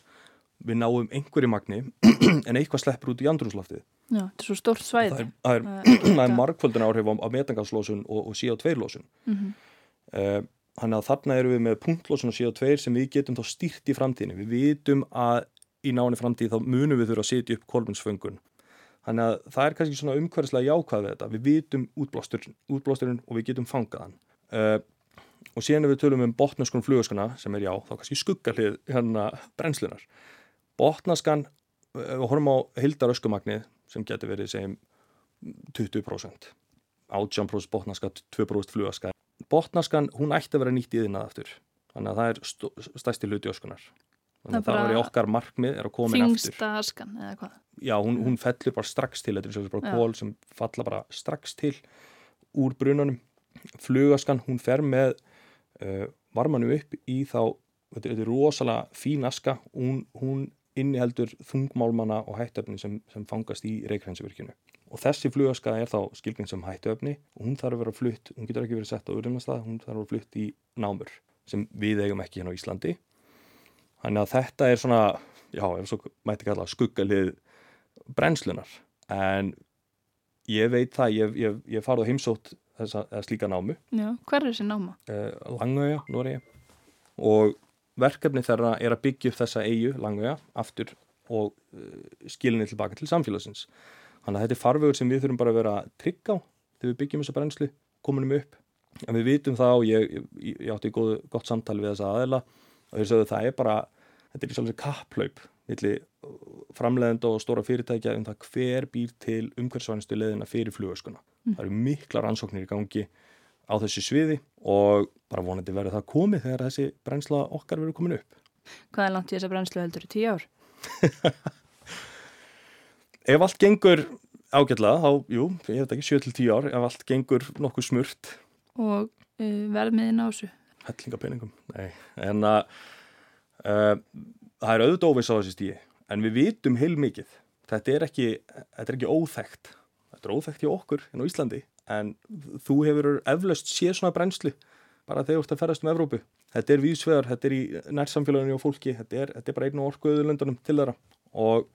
Speaker 7: við náum einhverju magni en eitthvað sleppur út í andrumsloftið.
Speaker 6: Já, þetta er svo stórt svæði.
Speaker 7: Það er, er, er margföldun áhrif á, metangaslósun og, og CO2-lósun.
Speaker 6: Mhm.
Speaker 7: Uh, Þannig að þarna erum við með punktlósun og CO2 sem við getum þá stýrt í framtíðinni. Við vitum að í náni framtíð þá munum við þurfa að setja upp kolminsföngun. Þannig að það er kannski svona umhverfislega jákvæð við þetta. Við vitum útblásturinn, og við getum fangað hann. Uh, og síðan ef við tölum um botnaskun flugöskuna sem er já, þá kannski skuggalið hérna brennslunar. Botnaskan, ef við horfum á hildaröskumagnið sem getur verið segjum 20%. 18% botnaska, 2% flugaska. Botnaskan, hún ætti að vera nýtt í þinnað aftur. Þannig að það er stærsti hluti öskunar. Þannig að
Speaker 6: Það
Speaker 7: var í okkar markmið er að koma inn aftur.
Speaker 6: Þingsta askan eða hvað?
Speaker 7: Já, hún, hún fellur bara strax til, þetta er svolítið bara kól sem falla bara strax til úr brunanum. Flugaskan, hún fer með uh, varmanu upp í þá, þetta, er rosalega fín aska, hún, hún inniheldur þungmálmana og hættöfni sem, sem fangast í reikrænsvirkjunu. og þessi flugaska er þá skilginn sem hættuöfni og hún þarf að vera flutt, hún getur ekki verið sett á urðunastað, hún þarf að vera flutt í námur sem við eigum ekki hérna á Íslandi. Þannig að þetta er svona já, ef svo mæti kalla skuggalið brennslunar en ég veit það, ég, ég, ég farið á heimsótt þessa slíka námu
Speaker 6: Já, hver er þessi náma?
Speaker 7: Uh, Langauja, Nóri og verkefni þeirra er að byggja upp þessa eigu, Langauja, aftur og uh, skilinni tilbaka til samfélagsins Þannig að þetta er farvegur sem við þurfum bara að vera trygg á þegar við byggjum þessa brennslu, kominum upp. En við vitum það og ég, ég, ég átti góð, gott samtali við þessa aðeila og þeir sagðu það er bara, þetta er svolítið kapplaup millir framleiðend og stóra fyrirtækja um það hver býr til umhverfsvænistu leðina fyrir flugöskuna. Það eru mikla rannsóknir í gangi á þessu sviði og bara vonandi verður það komið þegar þessi brennsla okkar verður komin upp.
Speaker 6: Hvað er langt í þessa brennslu heldur? Tíu ár?
Speaker 7: ef allt gengur ágætlega, þá, jú, ég hef þetta ekki 7-10 ár, ef allt gengur nokkuð smurt
Speaker 6: Og uh, verðmiðin á þessu?
Speaker 7: Hellingapenningum, nei en að uh, það er auðvitað óviss á þessi stíi en við vitum heil mikið þetta er ekki, þetta er ekki óþægt þetta er óþægt hjá okkur en á Íslandi en þú hefur eflaust séð svona brennslu bara þegar þú ert að ferast um Evrópu. Þetta er vísvegar, þetta er í nærsamfélaginu og fólki, þetta er, þetta er bara einu orkuðuðlöndunum til þeirra. Og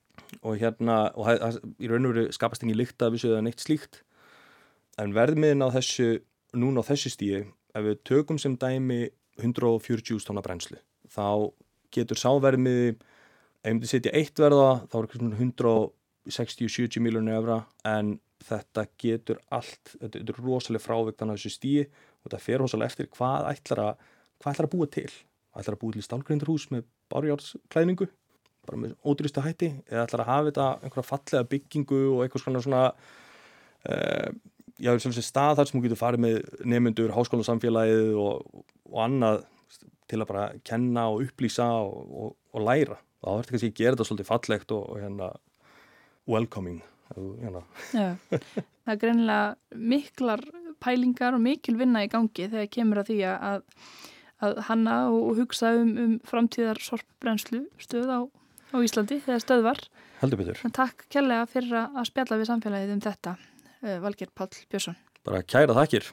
Speaker 7: og hérna, og það, í raun og veru skapast ekki líkt af þessu eða neitt slíkt. En verðmiðin á þessu núna á þessu stíi, ef við tökum sem dæmi 140 tónna brennslu, þá getur sáverðmiði ef við setja eitt verða, þá er eitthvað 160-70 miljónu efra en þetta getur allt, þetta er rosalega frávegtan á þessu stíi og þetta fer rosalega eftir hvað ætlar að, hvað ætlar að búa til ætlar að búa til stálgreindarhús með bárjársklæðningu bara með ódýristu hætti eða ætlar að hafa þetta einhverja fallega byggingu og eitthvað svona svona uh, já, sem stað þar sem þú getur farið með nefnundur, háskólasamfélagið og, og annað til að bara kenna og upplýsa og, og, og læra. Það verður kannski að gera þetta svolítið fallegt og hérna welcoming. Hérna.
Speaker 6: Já, það er greinilega miklar pælingar og mikil vinna í gangi þegar kemur að því að, að hanna og hugsa um, um framtíðar sorpbrennslu stöð á á Íslandi þegar stöðvar.
Speaker 7: Heldur betur.
Speaker 6: Takk kærlega fyrir að spjalla við samfélagið um þetta, eh, Valgir Pál Björnsson.
Speaker 7: Bara kæra þakkir.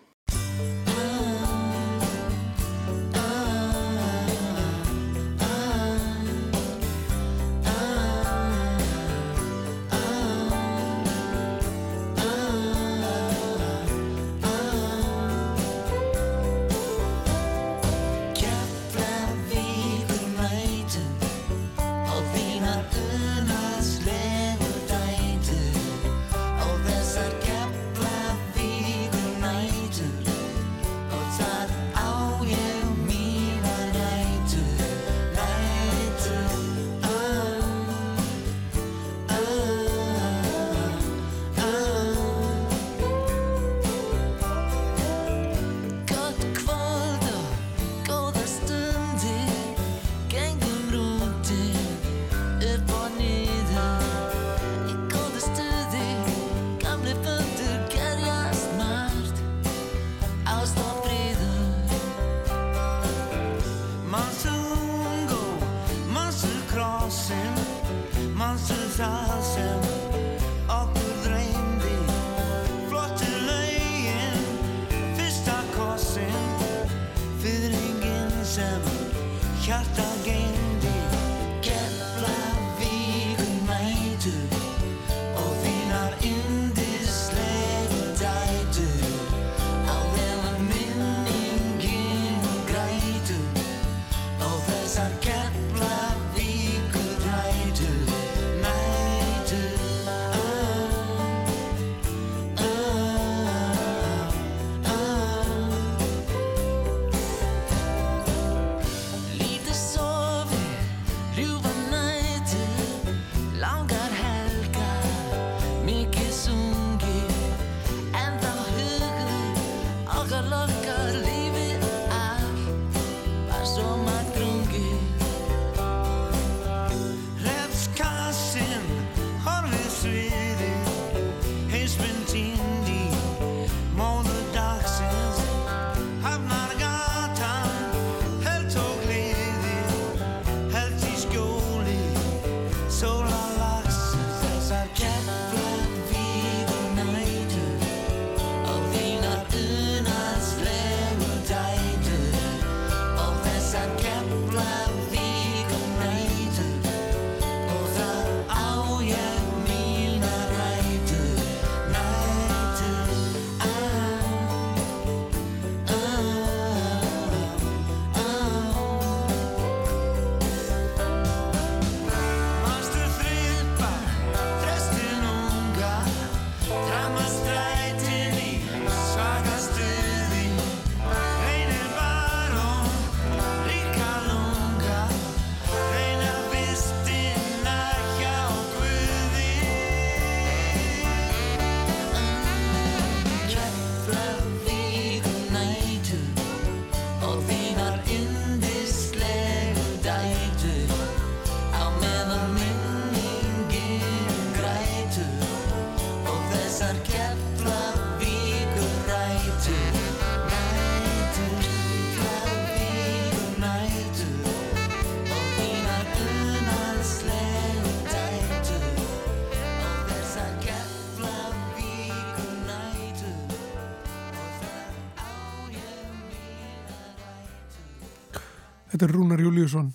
Speaker 1: Þetta er Rúnar Júliusson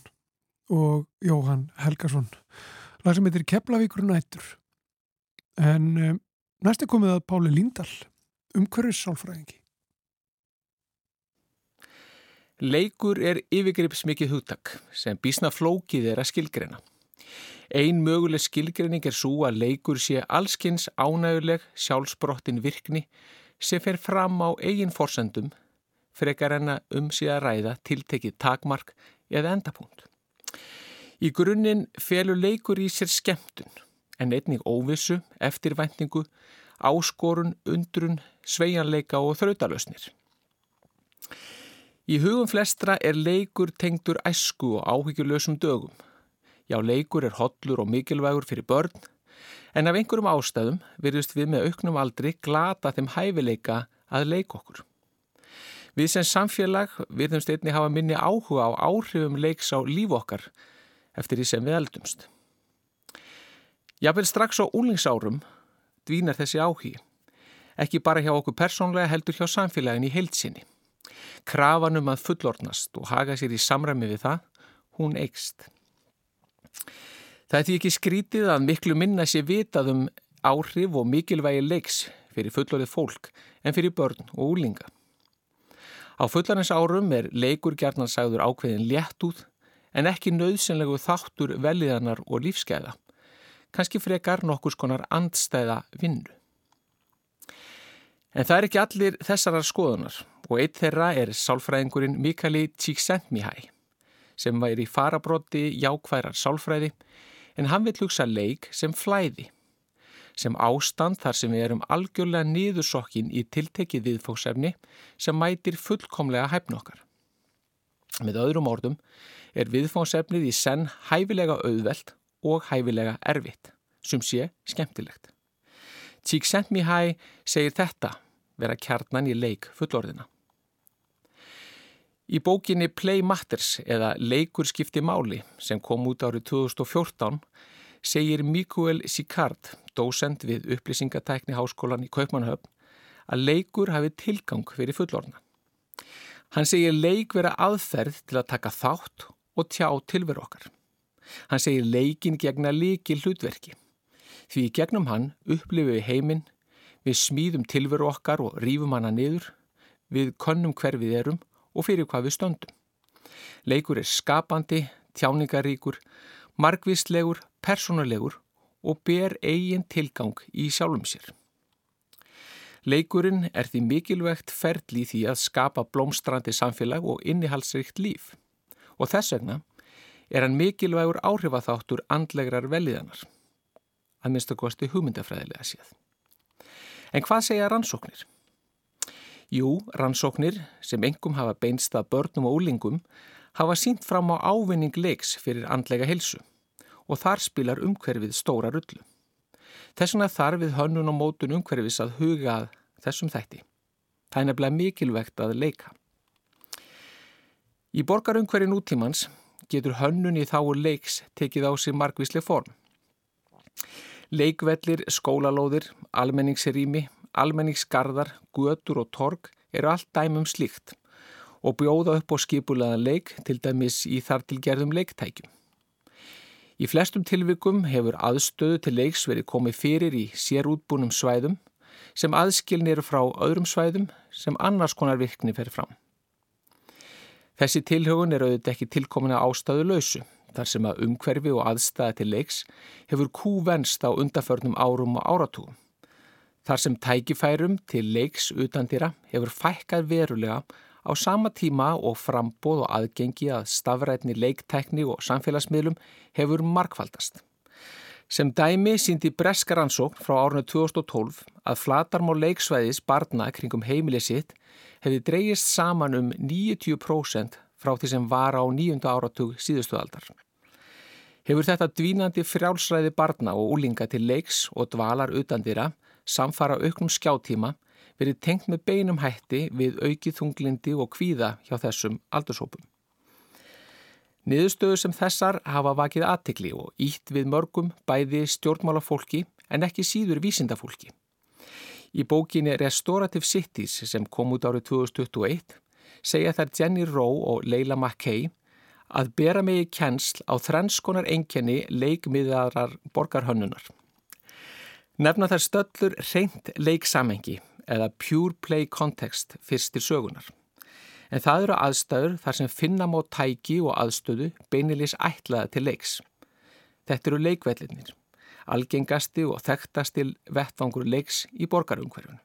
Speaker 1: og Jóhann Helgason. Lag sem heitir Keflavíkur nættur. En um, næst er komið að Páli Líndal, umhverfis sálfræðingi.
Speaker 8: Leikur er yfirgripsmikið hugtak sem bísna flókið er að skilgrena. Ein möguleg skilgrening er svo að leikur sé allskins ánæguleg sjálfsbrottin virkni sem fer fram á eigin forsendum frekar en að um sig að ræða tiltekið takmark eða endapunkt. Í grunninn felur leikur í sér skemmtun en einnig óvissu, eftirvæntingu, áskorun, undrun, sveianleika og þrautalösnir. Í hugum flestra er leikur tengdur æsku og áhyggjulösum dögum. Já, leikur er hollur og mikilvægur fyrir börn en af einhverjum ástæðum virðust við með auknum aldri glata þeim hæfileika að leika okkur. Við sem samfélag virðumst einni hafa minni áhuga á áhrifum leiks á líf okkar eftir því sem við eldumst. Jável strax á úlingsárum dvínar þessi áhugi. Ekki bara hjá okkur persónlega heldur hjá samfélagin í heilsinni. Krafanum að fullornast og haga sér í samræmi við það, hún eikst. Það er því ekki skrítið að miklu minna sé vitað um áhrif og mikilvægi leiks fyrir fullorðið fólk en fyrir börn og úlinga. Á fullanins árum er leikur gernarsæður ákveðin létt út en ekki nöðsynlegu þáttur veliðanar og lífskeiða. Kanski frekar nokkus konar andstæða vinnu. En það er ekki allir þessarar skoðunar og eitt þeirra er sálfræðingurinn Mikali Csikszentmihalyi sem væri farabróti jákværar sálfræði en hann vil hugsa leik sem flæði sem ástand þar sem við erum algjörlega niðursokkin í tiltekið viðfóksefni sem mætir fullkomlega hæfn okkar. Með öðrum orðum er viðfóksefnið í senn hæfilega auðvelt og hæfilega erfitt, sem sé skemmtilegt. Csikszentmihalyi segir þetta vera kjarnan í leik fullorðina. Í bókinni Play Matters eða Leikur skipti máli sem kom út árið 2014 segir Mikael Sikard, dósend við upplýsingatækni háskólan í Kaupmannhöfn, að leikur hafi tilgang fyrir fullorna. Hann segir leik vera aðferð til að taka þátt og tjá tilveru okkar. Hann segir leikin gegna líki hlutverki. Því gegnum hann upplifum við heiminn, við smíðum tilveru okkar og rýfum hana niður, við könnum hver við erum og fyrir hvað við stöndum. Leikur er skapandi, tjáningaríkur, margvíslegur, persónulegur og ber eigin tilgang í sjálfum sér. Leikurinn er því mikilvægt ferli því að skapa blómstrandi samfélag og innihalsrikt líf og þess vegna er hann mikilvægur áhrifatháttur andlegrar veliðanar, að minnstu kosti hugmyndafræðilega séð. En hvað segja rannsóknir? Jú, rannsóknir sem engum hafa beinstað börnum og úlingum hafa sínt fram á ávinning leiks fyrir andlega helsu og þar spilar umhverfið stóra rullu. Þess vegna þarf við hönnun og mótun umhverfis að huga að þessum þætti. Það er nefnilega mikilvægt að leika. Í borgarumhverfi nútímans getur hönnun í þáu leiks tekið á sig margvíslega form. Leikvellir, skólalóðir, almenningsrými, almenningsgarðar, götur og torg eru allt dæmum slíkt og bjóða upp á skipulegan leik til dæmis í þartilgerðum leiktækjum. Í flestum tilvikum hefur aðstöðu til leiks verið komið fyrir í sérútbúnum svæðum sem aðskilnir frá öðrum svæðum sem annars konar virkni fer fram. Þessi tilhögun er auðvitað ekki tilkomina ástöðu lausu þar sem að umhverfi og aðstæða til leiks hefur kúvenst á undaförnum árum og áratúum. Þar sem tækifærum til leiks utandira hefur fækkað verulega á sama tíma og frambóð og aðgengi að stafrætni leiktækni og samfélagsmiðlum hefur markfaldast. Sem dæmi síndi breskaransókn frá árunni 2012 að flatarmál leiksvæðis barna kringum heimilið sitt hefði dreyjist saman um 90% frá því sem var á nýjunda áratug síðustuðaldar. Hefur þetta dvínandi frjálsræði barna og úlinga til leiks og dvalar utandira samfara auknum skjáttíma verið tengt með beinum hætti við aukið þunglindi og kvíða hjá þessum aldursópum. Niðurstöðu sem þessar hafa vakið aðtikli og ítt við mörgum bæði stjórnmálafólki en ekki síður vísindafólki. Í bókinni Restorative Cities sem kom út árið 2021 segja þær Jenny Rowe og Leila McKay að bera mig í kennsl á þrennskonar einkenni leikmiðarar borgarhönnunar. Nefna þær stöllur reynd leiksamengi eða pure play context fyrstir sögunar. En það eru aðstæður þar sem finna má tæki og aðstöðu beinilis ætlaða til leiks. Þetta eru leikvellinir, algengasti og þekktasti vettvangur leiks í borgarumhverfunu.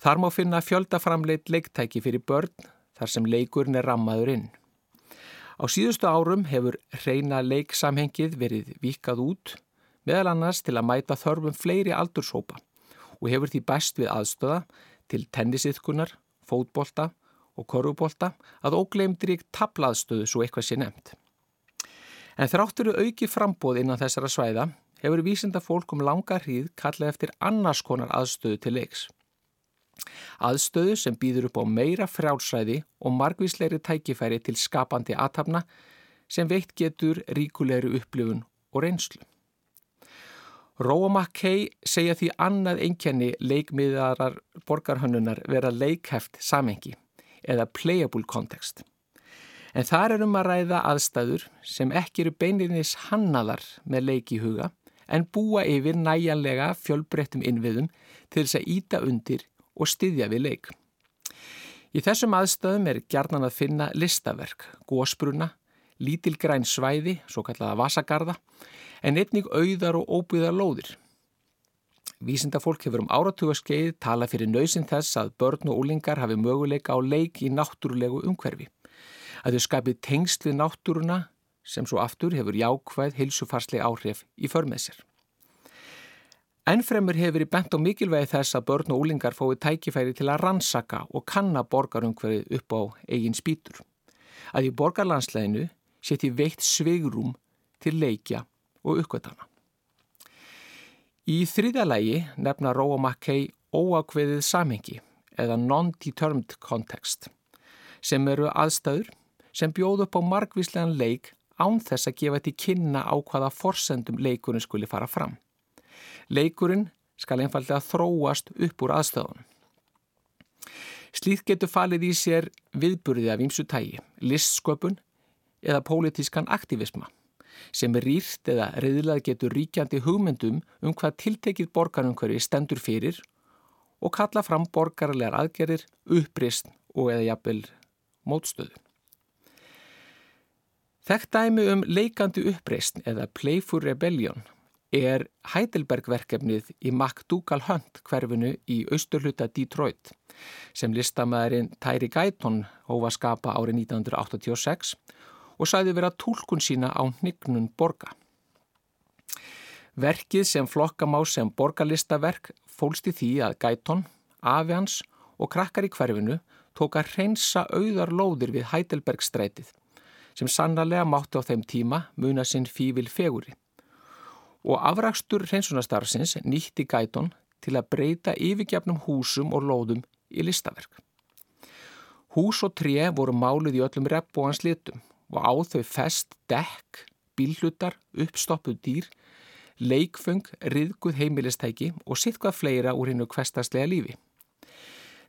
Speaker 8: Þar má finna fjöldaframleit leiktæki fyrir börn þar sem leikurinn er rammaður inn. Á síðustu árum hefur reyna leiksamhengið verið vikað út meðal annars til að mæta þörfum fleiri aldurshópa og hefur því best við aðstöða til tennisiðkunar, fótbolta og korfubólta að ógleimdri tablaðstöðu svo eitthvað sé nefnt. En þráttur auki frambóð innan þessara svæða hefur vísinda fólk um langa hríð kallið eftir annars konar aðstöðu til leiks. Aðstöðu sem býður upp á meira frjálsræði og margvísleiri tækifæri til skapandi aðtapna sem veitt getur ríkulegri upplifun og reynslu. Róa Mackey segja því annað einkenni leikmiðarar borgarhönnunar vera leikheft samengi eða playable context. En þar er um að ræða aðstæður sem ekki eru beinlinis hannaðar með leiki huga en búa yfir næjanlega fjölbreyttum innviðum til þess að íta undir og styðja við leik. Í þessum aðstæðum er gjarnan að finna listaverk, gósbruna, lítilgræn svæði, svo kallaða vasagarða, en einnig auðar og óbyðar lóðir. Vísinda fólk hefur um áratugaskeið tala fyrir nöysinn þess að börn og úlingar hafi möguleika á leik í náttúrulegu umhverfi. Að þau skapið tengsl við náttúruna sem svo aftur hefur jákvæð hilsufarsleg áhrif í förmið sér. Ennfremur hefur verið bent á mikilvægi þess að börn og úlingar fóið tækifæri til að rannsaka og kanna borgarumhverfið upp á eigin spýtur. Að í borgarlandsleginu seti veitt sveigrum til leikja og uppgötana. Í þriðja lægi nefna Róa Mackey óakveðið samhengi eða non-determined context sem eru aðstæður sem bjóð upp á margvíslegan leik án þess að gefa til kynna á hvaða forsendum leikurinn skuli fara fram. Leikurinn skal einfallega þróast upp úr aðstöðunum. Slíkt getur falið í sér viðburði af ýmsu tægi, listsköpun eða pólitískan aktivisma sem er rýrt eða reyðilað getur ríkjandi hugmyndum um hvað tiltekið borgarumhverfi stendur fyrir og kalla fram borgarlegar aðgerir, upprist og eða jafnvel mótstöðu. Þekkt dæmi um leikandi uppreist eða Playful Rebellion er Heidelberg-verkefnið í MacDougall Hunt hverfinu í austurluta Detroit sem listamæðurinn Tæri Gæton hófa skapa árið 1986 og sæði vera tólkun sína á hnignun borga. Verkið sem flokkamá sem borgarlistaverk fólst í því að Gæton, afi hans og krakkar í hverfinu tók að reynsa auðar lóðir við Heidelbergstrætið sem sannarlega mátti á þeim tíma muna sinn fívil feguri. Og afrakstur reynsunastarfsins nýtti Gæton til að breyta yfirgjafnum húsum og lóðum í listaverk. Hús og tré voru máluð í öllum repp og hans litum og á þau fest, dekk, bílhutar, uppstoppuð dýr, leikfung, riðguð heimilistæki og sittkvað fleira úr hinnu kvestaslega lífi.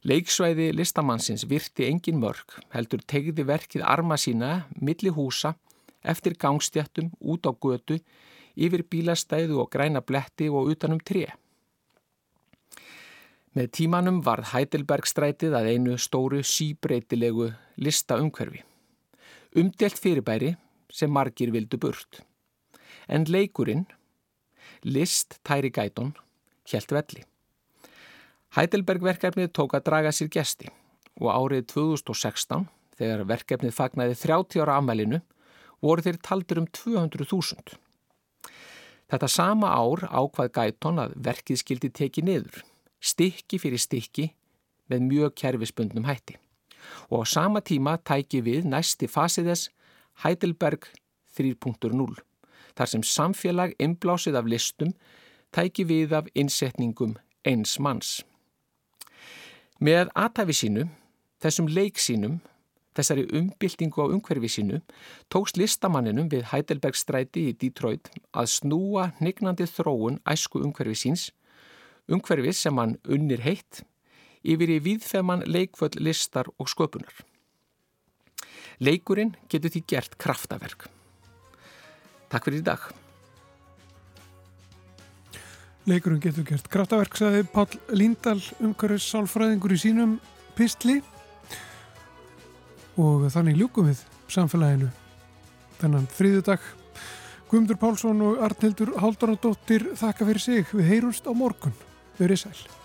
Speaker 8: Leiksvæði listamannsins virti engin mörg, heldur tegði verkið arma sína, milli húsa, eftir gangstjættum, út á götu, yfir bílastæðu og græna bletti og utanum tré. Með tímanum varð Heidelbergstrætið að einu stóru síbreytilegu listaumhverfi umdelt fyrirbæri sem margir vildu burt. En leikurinn, list Tæri Gæton, helt velli. Heidelberg-verkefnið tók að draga sér gesti og árið 2016, þegar verkefnið fagnaði 30 ára afmælinu, voru þeir taldur um 200.000. Þetta sama ár ákvað Gæton að verkið skildi teki niður, stykki fyrir stykki með mjög kerfisbundnum hætti og á sama tíma tæki við næsti fasiðes Heidelberg 3.0 þar sem samfélag inblásið af listum tæki við af innsetningum eins manns. Með aðtæfi sínu, þessum leik sínum, þessari umbyltingu á umhverfi sínu, tóks listamanninum við Heidelberg stræti í Detroit að snúa hnignandi þróun æsku umhverfi síns, umhverfi sem hann unnir heitt yfir í viðfeman leikvöld listar og sköpunar. Leikurinn getur því gert kraftaverk. Takk fyrir í dag.
Speaker 1: Leikurinn getur gert kraftaverk, saði Pál Líndal, umhverfis sálfræðingur í sínum pistli og þannig ljúkum við samfélaginu þennan þriðudag. Guðmundur Pálsson og Arnildur Haldunadóttir þakka fyrir sig. Við heyrumst á morgun. Verið sæl.